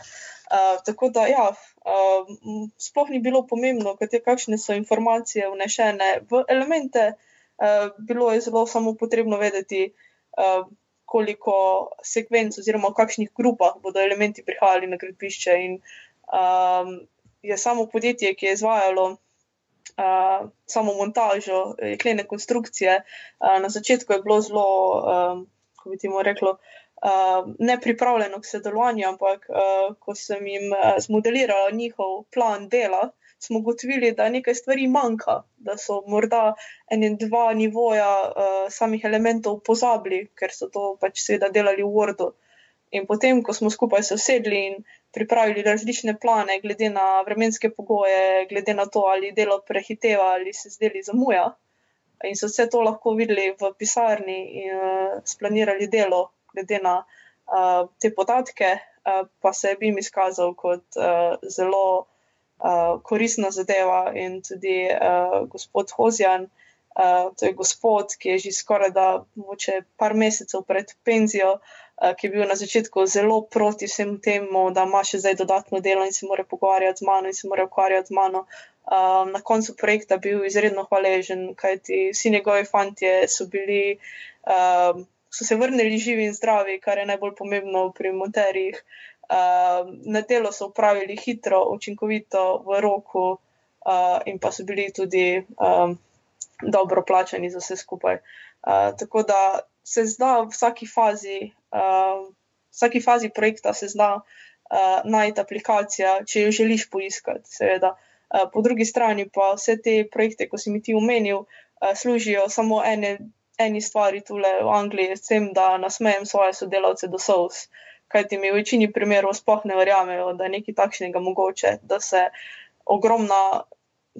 Uh, tako da, ja, uh, sploh ni bilo pomembno, kakšne so informacije vnešene v elemente. Uh, bilo je zelo samo potrebno vedeti, uh, koliko sekvenc oziroma v kakšnih grupah bodo elementi prihajali na gradbišče. In um, je samo podjetje, ki je izvajalo uh, samo montažo jeklene konstrukcije, uh, na začetku je bilo zelo, um, kako bi ti mu reklo, uh, uh, ne pripravljeno k sodelovanju, ampak uh, ko sem jim uh, zmodelirala njihov plan dela, smo ugotovili, da nekaj stvari manjka, da so morda en in dva nivoja uh, samih elementov pozabili, ker so to pač seveda delali v Wordu. In potem, ko smo skupaj sedeli in pripravili različne plane, glede na vremenske pogoje, glede na to, ali delo prehiteva ali se zdeli zamuja, in so vse to lahko videli v pisarni in uh, splanirali delo, glede na uh, te podatke, uh, pa se je BIM izkazal kot uh, zelo uh, koristna zadeva. In tudi uh, gospod Hozjan, uh, to je gospod, ki je že skoraj da moče par mesecev pred penzijo. Ki je bil na začetku zelo proti vsem temu, da ima še zdaj dodatno delo in se mora pogovarjati z mano, in se mora ukvarjati z mano. Uh, na koncu projekta bil izredno hvaležen, kajti vsi njegovi fanti so bili uh, so se vrnili živi in zdravi, kar je najbolj pomembno pri monterjih. Uh, na delo so upravili hitro, učinkovito, v roku, uh, in pa so bili tudi um, dobro plačani za vse skupaj. Uh, tako da se zna v vsaki fazi, uh, vsaki fazi projekta, se zna uh, najti aplikacija, če jo želiš poiskati, seveda. Uh, po drugi strani pa vse te projekte, ko si mi ti omenil, uh, služijo samo ene eni stvari tukaj v Angliji, s tem, da nasmejem svoje sodelavce do sous, kajti mi v večini primerov sploh ne verjamejo, da je nekaj takšnega mogoče, da se ogromna,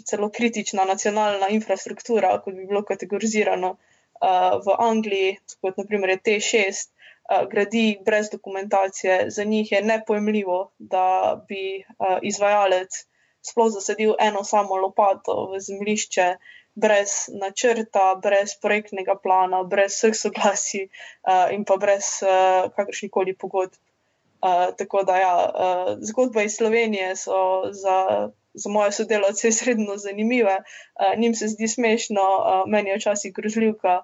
celo kritična nacionalna infrastruktura, kot bi bilo kategorizirano uh, v Angliji, kot naprimer je T6, uh, gradi brez dokumentacije. Za njih je nepojemljivo, da bi uh, izvajalec sploh zasedil eno samo lopato v zemljišče brez načrta, brez projektnega plana, brez vseh soglasij uh, in pa brez uh, kakršnih koli pogodb. Uh, tako da, ja, uh, zgodbe iz Slovenije so za, za moje sodelavce izredno zanimive, uh, njim se zdi smešno, uh, meni je včasih grozljivka.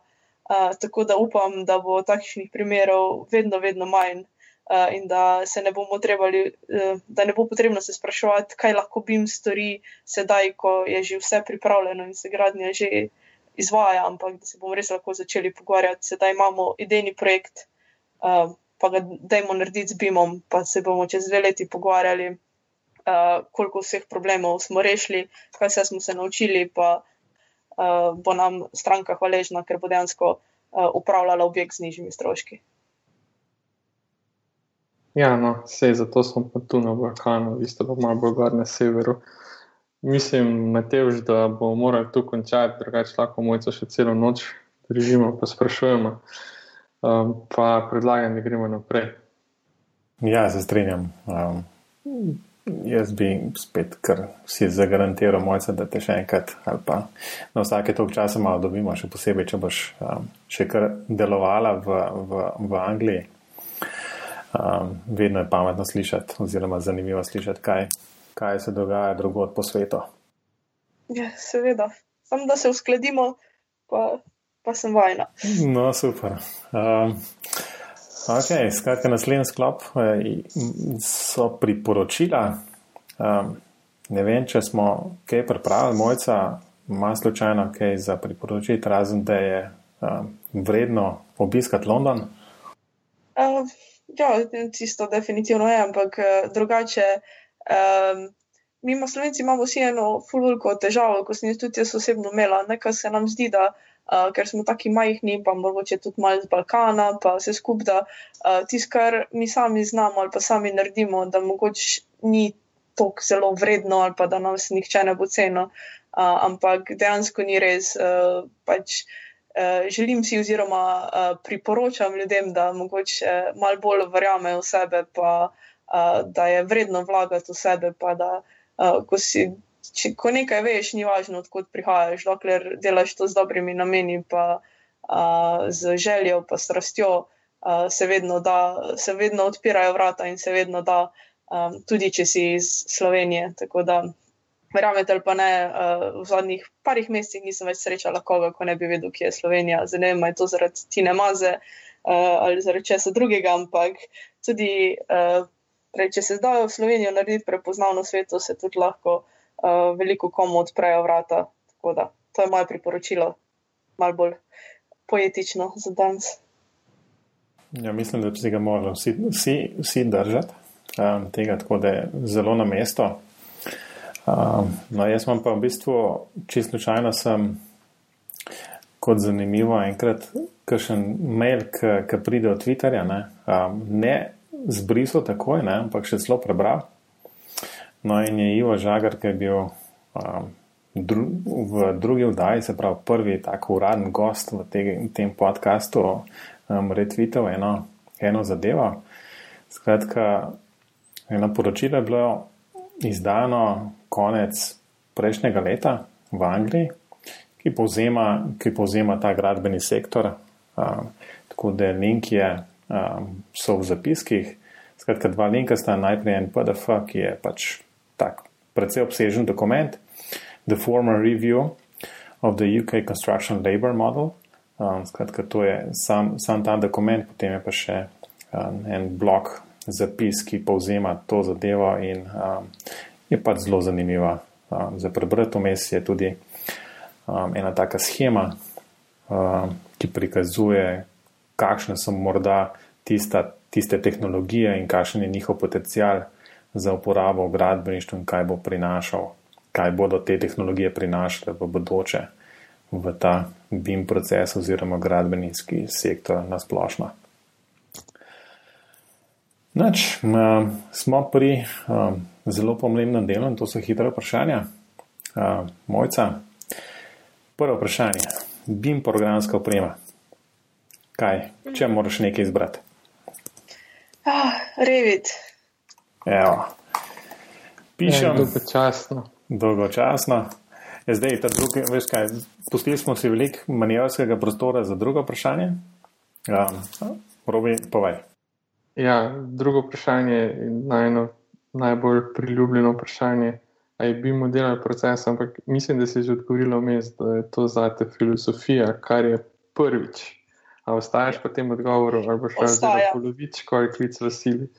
Uh, tako da upam, da bo takšnih primerov vedno, vedno manj. Uh, in da se ne bomo trebali, uh, da ne bo potrebno se spraševati, kaj lahko BIM stori sedaj, ko je že vse pripravljeno in se gradnja že izvaja, ampak da se bomo res lahko začeli pogovarjati. Sedaj imamo idejni projekt, uh, pa ga dajmo narediti z BIM-om, pa se bomo čez dve leti pogovarjali, uh, koliko vseh problemov smo rešili, kaj se smo se naučili, pa uh, bo nam stranka hvaležna, ker bo dejansko uh, upravljala objekt z nižjimi stroški. Ja, no, vse zato smo pa tu na Balkanu, vi ste pa malo bolj gor na severu. Mislim, Mateož, da bomo morali tu končati, drugače lahko mojco še celo noč držimo, pa sprašujemo. Um, pa predlagam, da gremo naprej. Ja, se strinjam. Um, jaz bi spet, ker si zagarantiral mojca, da te še enkrat ali pa na vsake tog časa malo dobimo, še posebej, če boš um, še kar delovala v, v, v Angliji um, vedno je pametno slišati, oziroma zanimivo slišati, kaj, kaj se dogaja drugot po svetu. Ja, seveda, samo da se uskladimo, pa, pa sem vajna. No, super. Um, ok, skratka, naslednji sklop eh, so priporočila. Um, ne vem, če smo kaj pripravili, mojca ima slučajno kaj za priporočiti, razen da je um, vredno obiskati London. Uh, ja, tisto definitivno je, ampak uh, drugače. Um, mi, ima slovenci, imamo vsi eno fululko težavo, ko sem jih tudi jaz osebno imela. Nekaj se nam zdi, da uh, ker smo taki majhni, pa mogoče tudi malo z Balkana, pa vse skupaj, da uh, tisto, kar mi sami znamo ali pa sami naredimo, da mogoče ni tako zelo vredno ali pa da nas nihče ne bo cenil. Uh, ampak dejansko ni res. Uh, pač, želim si, oziroma uh, priporočam ljudem, da mogoče uh, malo bolj verjamejo v sebe, pa da je vredno vlagati v sebe, pa da ko, si, če, ko nekaj veš, ni važno, odkot prihajaš, dokler delaš to z dobrimi nameni, pa uh, z željo, pa strastjo, uh, se, vedno da, se vedno odpirajo vrata in se vedno da, um, tudi če si iz Slovenije. Tako da, verjamete ali pa ne, uh, v zadnjih parih mesecih nisem več srečala koga, ko ne bi vedel, kje je Slovenija. Zdaj ne vem, je to zaradi Tine Maze uh, ali zaradi česa drugega, ampak tudi. Uh, Prej, če se zdaj v Slovenijo narediti prepoznavno svetu, se tudi lahko uh, veliko komu odprejo vrata. Tako da to je moje priporočilo, malo bolj poetično za danes. Ja, mislim, da se ga morali vsi, vsi, vsi držati um, tega, tako da je zelo na mesto. Um, no, jaz imam pa v bistvu, čisto slučajno sem kot zanimivo enkrat, kakšen mail, ki pride od Twitterja, ne, um, ne zbrisal takoj, ne, ampak še zelo prebral. No, in je Ivo Žagar, ki je bil um, dru, v drugi vdaji, se pravi prvi tako uraden gost v te, tem podkastu, um, retvitev eno, eno zadevo. Skratka, eno poročilo je bilo izdano konec prejšnjega leta v Angliji, ki povzema, ki povzema ta gradbeni sektor. Um, tako da link je um, so v zapiskih. Skratka, dva linka sta najprej en PDF, ki je pač tak precej obsežen dokument, The Former Review of the UK Construction Labor Model. Um, skratka, to je sam, sam ta dokument, potem je pa še um, en blok zapis, ki povzema to zadevo in um, je pač zelo zanimiva. Um, za prebrati vmes je tudi um, ena taka schema, um, ki prikazuje, kakšne so morda tista, tiste tehnologije in kakšen je njihov potencial za uporabo v gradbeništvu in kaj bo prinašal, kaj bodo te tehnologije prinašale v bodoče v ta BIM proces oziroma gradbeniški sektor na splošno. Nač, smo pri um, zelo pomembnem delu in to so hitre vprašanja. Uh, mojca, prvo vprašanje. BIM programska oprema kaj, če moraš nekaj izbrati? Ah, Revit. Evo. Pišem. Ja, dolgočasno. Dolgočasno. Je zdaj ta drugi, veš kaj, pustili smo si veliko manevrskega prostora za drugo vprašanje. Ja, Robi, povaj. Ja, drugo vprašanje je najno, najbolj priljubljeno vprašanje. Ali bi modelal proces, ampak mislim, da si že odgovorila vmes, da je to zate filozofija, kar je prvič. A ostaješ po tem odgovoru, ali boš šel za polovičko ali klic v sili?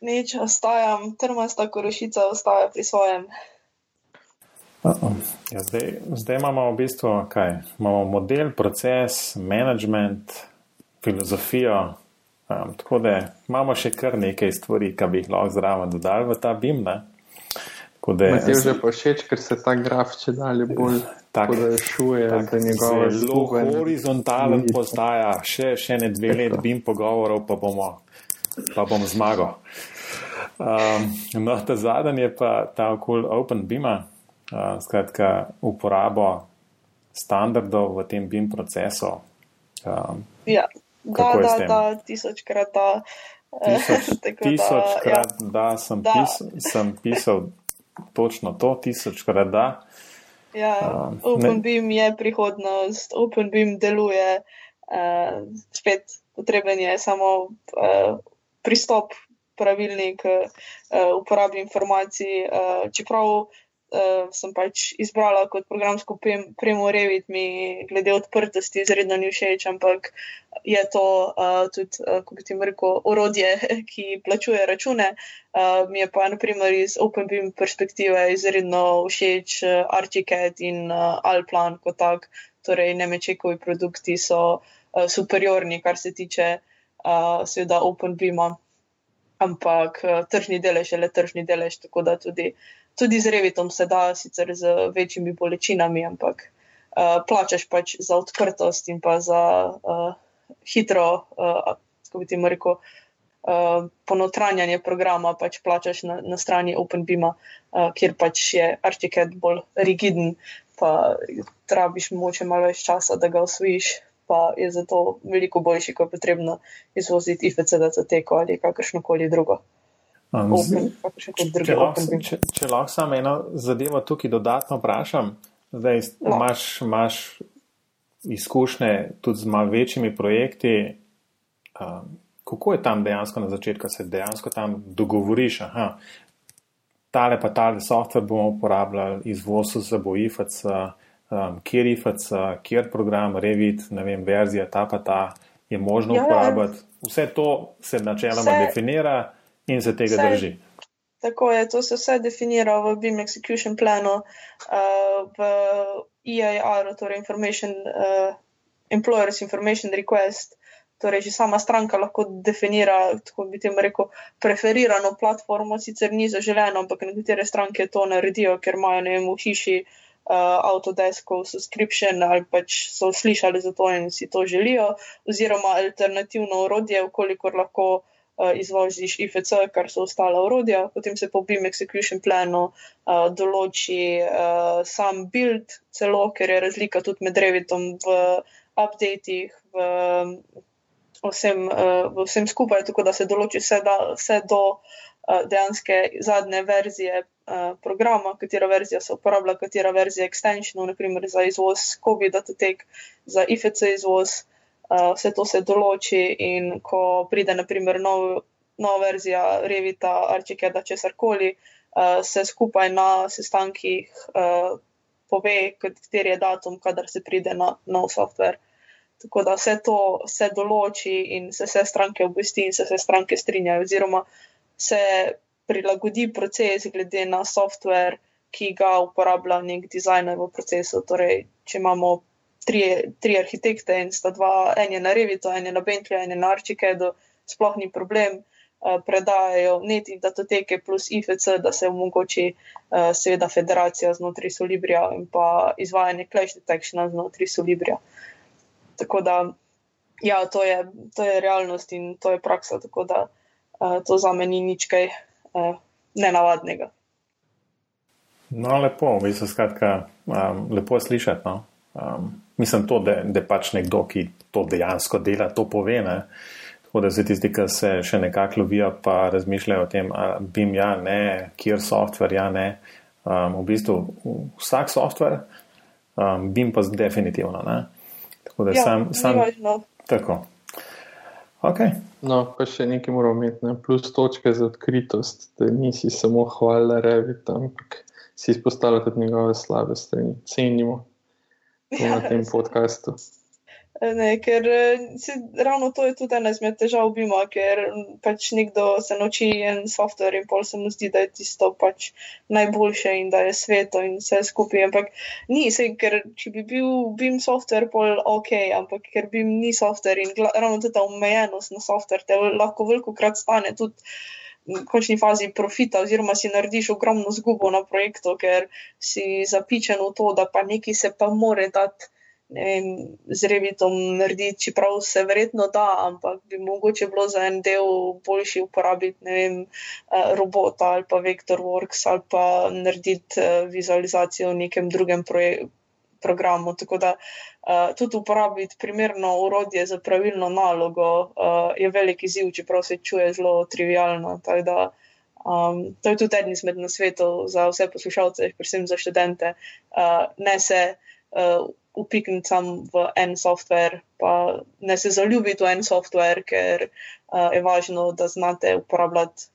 Nič, ostajam, trmasta korošica ostaja pri svojem. Ja, zdaj, zdaj imamo v bistvu kaj? Imamo model, proces, management, filozofijo. Um, tako da imamo še kar nekaj stvari, ki bi jih lahko zraven dodali v ta BIM. Ne? Da je že všeč, ker se ta graf če dalje bolj podaljšuje, da je njegov zelo horizontalen postaja. Še, še ne dve leti bim pogovorov, pa, bomo, pa bom zmagal. Um, no, ta zadnji je pa ta okol Open Bima, uh, skratka uporabo standardov v tem BIM procesu. Um, ja, da, da, da, tisočkrat da. Tisoč, [LAUGHS] tisočkrat da, ja. da, sem, da. Pis, sem pisal točno to, tisočkrat da. Ja, uh, OpenBeam je prihodnost, OpenBeam deluje, uh, spet potreben je samo uh, pristop, pravilnik uh, uporabi informacij. Uh, čeprav uh, sem pač izbrala kot programsko premo Revit, mi glede odprtosti izredno ni všeč, ampak je to uh, tudi, uh, kako bi ti rekel, orodje, [LAUGHS] ki plačuje račune. Uh, mi je pa, na primer, iz OpenBeam perspektive izredno všeč Archicad in uh, Alplan kot tak, torej Nemečekovi produkti so uh, superiorni, kar se tiče uh, seveda OpenBeama. Ampak tržni delež je le tržni delež, tako da tudi uh, tudi z revitom se da, sicer z večjimi bolečinami, ampak uh, plačaš pač za odprtost in pa za uh, hitro, uh, kako bi ti rekel, uh, ponotranjanje programa, pač plačaš na, na strani OpenBeama, uh, kjer pač je Archicad bolj rigiden, pa trabiš moče malo več časa, da ga osvojiš. Pa je zato veliko boljši, ko je potrebno izvoziti IFC, da se teko ali kakršno koli drugo. Um, če, lahko, če, če lahko samo eno zadevo tukaj dodatno vprašam, zdaj no. imaš, imaš izkušnje tudi z malo večjimi projekti. Um, kako je tam dejansko na začetku, se dejansko tam dogovoriš? Aha, tale pa tale softver bomo uporabljali, izvoz za bo IFC, um, kjer IFC, kjer program, Revit, ne vem, verzija ta pa ta je možno ja, uporabljati. Vse to se načeloma vse. definira in se tega vse, drži. Tako je, to se vse definira v BIM Execution Planu, uh, v EIR, torej Information, uh, Employers Information Request. Torej, že sama stranka lahko definira, tako bi tem rekel, preferirano platformo, sicer ni zaželeno, ampak nekatere stranke to naredijo, ker imajo vem, v hiši uh, Autodeskov subscription ali pač so slišali za to in si to želijo, oziroma alternativno urodje, ukolikor lahko uh, uh, izvoziš IFC, kar so ostala urodja, potem se po BIM execution planu uh, določi uh, sam build, celo, ker je razlika tudi med Revitom v updatih, v, vsem, uh, v vsem skupaj, tako da se določi vse, da, vse do uh, dejanske zadnje verzije. Programa, katera verzija se uporablja, katera verzija extensionov, naprimer za izvoz COVID, datatek, za IFC izvoz, uh, vse to se določi, in ko pride, naprimer, nov, nova verzija Revita, Arčikeda, česar koli, uh, se skupaj na sestankih uh, pove, kateri je datum, kadar se pride na nov softver. Tako da vse to se določi in se vse stranke obvesti in se vse stranke strinjajo, oziroma se prilagodi proces glede na softver, ki ga uporablja nek dizajner v procesu. Torej, če imamo tri, tri arhitekte in sta dva, en je na Revitu, en je na Bentley, en je na Archikedu, sploh ni problem. Uh, predajajo neti datoteke plus IFC, da se omogoči uh, seveda federacija znotraj Solibrija in pa izvajanje clash detectiona znotraj Solibrija. Tako da, ja, to je, to je realnost in to je praksa, tako da uh, to za me ni nič kaj uh, nenavadnega. No, lepo, vi se skratka, um, lepo slišati. No? Um, mislim, to, da, da pač nekdo, ki to dejansko dela, to pove. Ne? Tako da se tisti, ki se še nekako lovijo, pa razmišljajo o tem, ali bi jim ja, ne, kjer softver, ja, ne. Um, v bistvu vsak softver, um, bi jim pa definitivno. Ne? Tako da ja, sam. sam tako. Okay. No, pa še nekaj moramo imeti, ne? plus točke za odkritost, da nisi samo hvala Revit, ampak si izpostavljal tudi njegove slabe strani. Cenimo na tem podkastu. Ne, ker si, ravno to je tudi ena izmed težav, bima, ker pač nekdo se nauči en softver in pol se mu zdi, da je tisto pač najboljše in da je sveto in vse skupaj. Ampak ni, se, ker če bi bil BIM softver, pol ok, ampak ker BIM ni softver in ravno ta omejenost na softver te lahko veliko krat stane tudi. V končni fazi profita, oziroma si narediš ogromno zgubo na projektu, ker si zapičen v to, da pa nekaj se pa more dati vem, z revitom narediti, čeprav se verjetno da, ampak bi mogoče bilo za en del boljši uporabiti vem, eh, robota ali pa Vectorworks ali pa narediti eh, vizualizacijo v nekem drugem projektu. Programu. Tako da uh, tudi uporabiti primerno urodje za pravilno nalogo uh, je velik izziv, čeprav se čuje zelo trivialno. Da, um, to je tudi eden izmed nasvetov za vse poslušalce, predvsem za študente. Uh, ne se uh, upikniti sam v en softver, pa ne se zaljubiti v en softver, ker uh, je važno, da znate uporabljati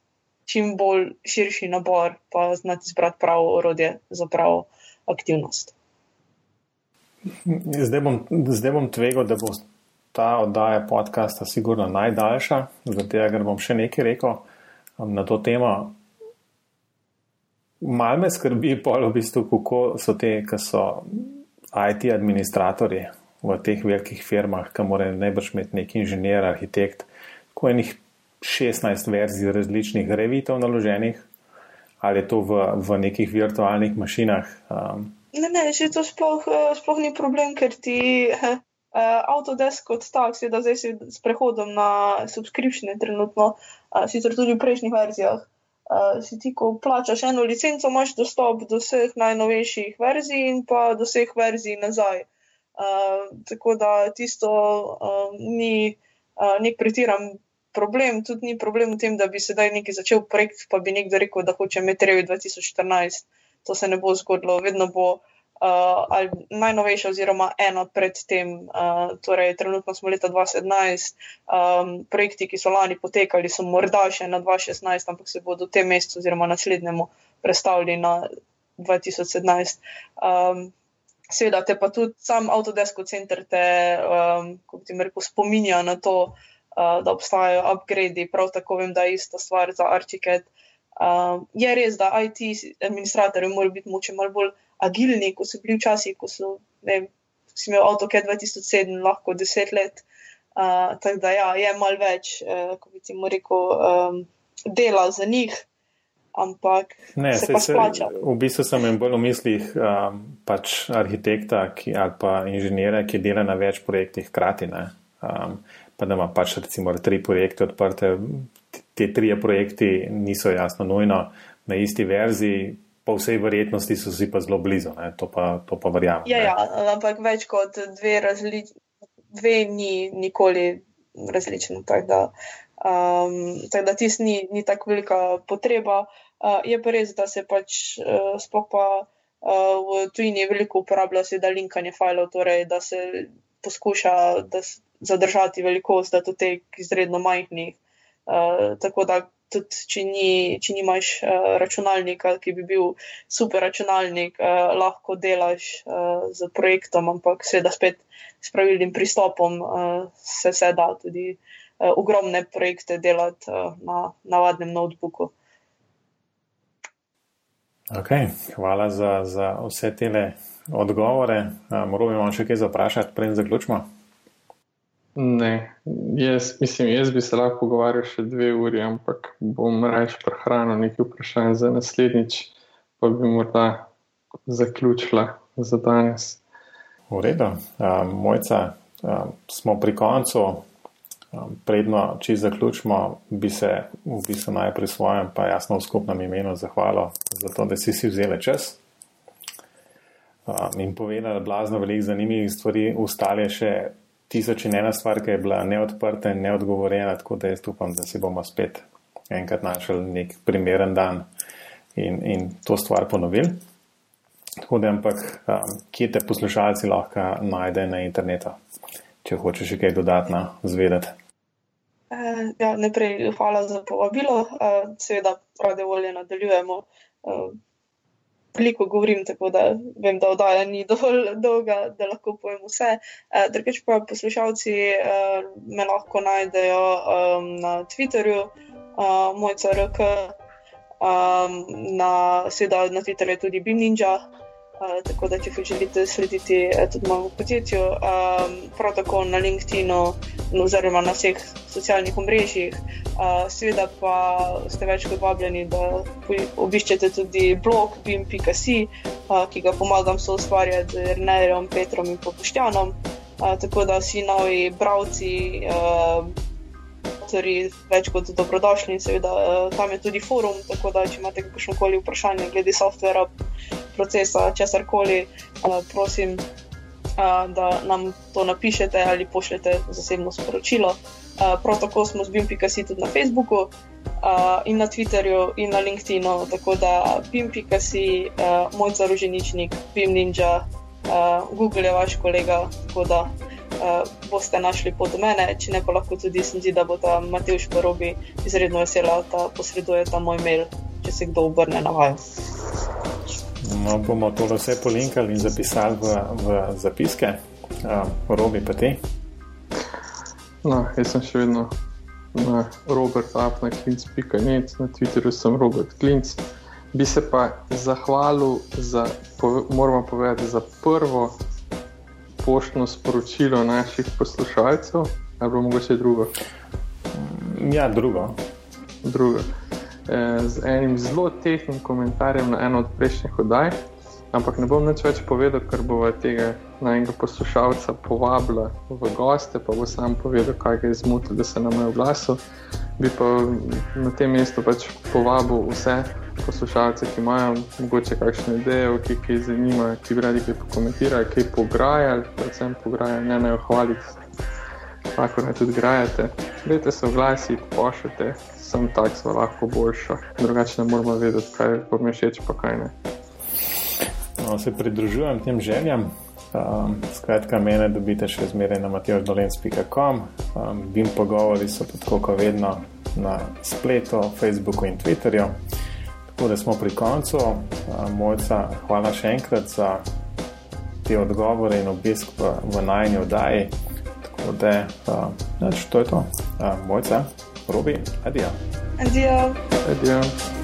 čim bolj širši nabor, pa znati izbrati pravo orodje za pravo aktivnost. Zdaj bom, zdaj bom tvegal, da bo ta oddaja podcasta sigurno najdaljša, zato ker bom še nekaj rekel um, na to temo. Mal me skrbi, pol v bistvu, kako so te, ki so IT administratorji v teh velikih firmah, ki morajo najbrž imeti neki inženir, arhitekt, ko enih 16 verzij različnih revitov naloženih, ali je to v, v nekih virtualnih mašinah. Um, ne, ne, že to sploh, eh, sploh ni problem, ker ti uh, Autodesk kot tak, seveda zdaj si s prehodom na subskripcije trenutno, uh, sicer tudi v prejšnjih verzijah uh, si ti, ko plačaš eno licenco, imaš dostop do vseh najnovejših verzij in pa do vseh verzij nazaj. Uh, tako da tisto uh, ni uh, nek pretiran problem, tudi ni problem v tem, da bi sedaj nekaj začel projekt, pa bi nekdo rekel, da hoče imeti revi 2014. To se ne bo zgodilo, vedno bo uh, ali najnovejša, oziroma ena pred tem. Uh, torej, trenutno smo leta 2017, um, projekti, ki so lani potekali, so morda še na 2016, ampak se bodo v tem mesecu, oziroma naslednjemu, predstavili na 2017. Um, Seveda, te pa tudi sam Autodesk center te, um, kot ti rekel, spominja na to, uh, da obstajajo upgradi, prav tako vem, da je ista stvar za Archicad. Um, je res, da IT administratorji morajo biti moče malo bolj agilni, kot so bili včasih, ko so, ne vem, si imel AutoCAD 2007, lahko 10 let. Uh, tako da ja, je malo več, uh, kot bi ti rekel, um, dela za njih. Ampak ne, se, se pa splača. V bistvu sem imel bolj v mislih um, pač arhitekta ki, ali pa inženirja, ki dela na več projektih hkrati. Um, pa da ima pač recimo tri projekte odprte, te tri projekti niso jasno nujno na isti verziji, po vsej verjetnosti so si pa zelo blizu, ne? to pa, pa verjamem. Ja, ja, ampak več kot dve, razli, dve ni nikoli različni. Tako da, um, tak da tisti ni, ni tako velika potreba. Uh, je pa res, da se pač uh, sploh pa uh, v tujini veliko uporablja seveda linkanje filev, torej da se poskuša da zadržati velikost datotek izredno majhnih. Uh, tako da tudi če, ni, če nimaš uh, računalnika, ki bi bil super računalnik, uh, lahko delaš uh, z projektom, ampak seveda spet s pravilnim pristopom uh, se, se da tudi uh, ogromne projekte delati uh, na navadnem notebooku. Okay, hvala za, za vse te odgovore. Moramo še kaj zaprašati, preden zaključimo. Ne, jaz, mislim, jaz bi se lahko pogovarjal še dve uri, ampak bom raje prehranil nekaj vprašanj za naslednjič, pa bi morda zaključila za danes. V redu, um, mojca, um, smo pri koncu. Predno, če zaključimo, bi se v bistvu najprej svojem, pa jasno v skupnem imenu zahvalil za to, da si si vzeli čas. Um, in povedal, da blazno veliko zanimivih stvari, ustale še tisoč in ena stvar, ki je bila neodprta in neodgovorjena, tako da jaz upam, da si bomo spet enkrat našli nek primeren dan in, in to stvar ponovili. Tako da, ampak, um, kje te poslušalci lahko najdejo na internetu, če hočeš še kaj dodatno zvedeti. Uh, ja, najprej hvala za povabilo. Uh, seveda, rade volje nadaljujemo. Uh, veliko govorim, tako da vem, da oddaja ni dovolj dolga, da lahko povem vse. Uh, Drugič pa poslušalci uh, me lahko najdejo um, na Twitterju, uh, moj CRK, um, na, seveda na Twitterju je tudi Bim Ninja. Tako da, če želite slediti uh, tudi mojemu podjetju, um, prav tako na LinkedIn-u, oziroma na vseh socialnih omrežjih, uh, seveda pa ste več kot vabljeni, da obiščete tudi blog bim.ca, uh, ki ga pomagam so ustvarjati z Ernejem, Petrom in Popoštjanom. Uh, tako da vsi novi bravci. Uh, avtori več kot dobrodošli in seveda uh, tam je tudi forum, tako da če imate kakšno koli vprašanje glede softvera, procesa, česar koli, uh, prosim, uh, da nam to napišete ali pošljete zasebno sporočilo. Prav tako smo z BIM.si tudi na Facebooku in na Twitterju in na LinkedIn-u, tako da BIM.si, moj zaroženičnik, BIM Ninja, Google je vaš kolega, tako da uh, boste našli pot do mene, če ne pa lahko tudi se zdi, da bo ta Matejš Parobi izredno vesela, da posreduje ta moj mail, če se kdo obrne na vaju. No, bomo to vse polinkali in zapisali v, v zapiske, uh, robi pa ti. No, jaz sem še vedno na robertapnaklinc.net, na Twitterju sem Robert Klinc. Bi se pa zahvalil, za, pove, moramo povedati, za prvo poštno sporočilo naših poslušalcev, ali pa mogoče drugo. Ja, drugo. drugo. E, z enim zelo tehnim komentarjem na eno od prejšnjih oddaj, ampak ne bom nič več povedal, ker bo tega najmenjega poslušalca povabila v goste, pa bo sam povedal, kaj ga je zmotil, da se nam je oglasil. Bi pa na tem mestu pač povabil vse poslušalce, ki imajo morda kakšne ideje, ki jih zanima, ki bi radi kaj pokomentirali, kaj pograjali, predvsem pograjali, ne naj hvaliti. Tako naj tudi grajate. Dajte se oglasiti, pošljite, sem tak, sva lahko boljša. Drugače ne moramo vedeti, kaj pa mi všeč, pa kaj ne. No, se pridružujem tem željam. Um, skratka, mene dobite še zmeraj na matjoždolens.com. Um, Bim pogovori so tudi, kot vedno, na spletu, Facebooku in Twitterju. Tako da smo pri koncu. Mojca, hvala še enkrat za te odgovore in obisk v, v najni oddaji. Tako da, um, to je to. Um, Mojca, Robi, adijo. Adijo. Adijo.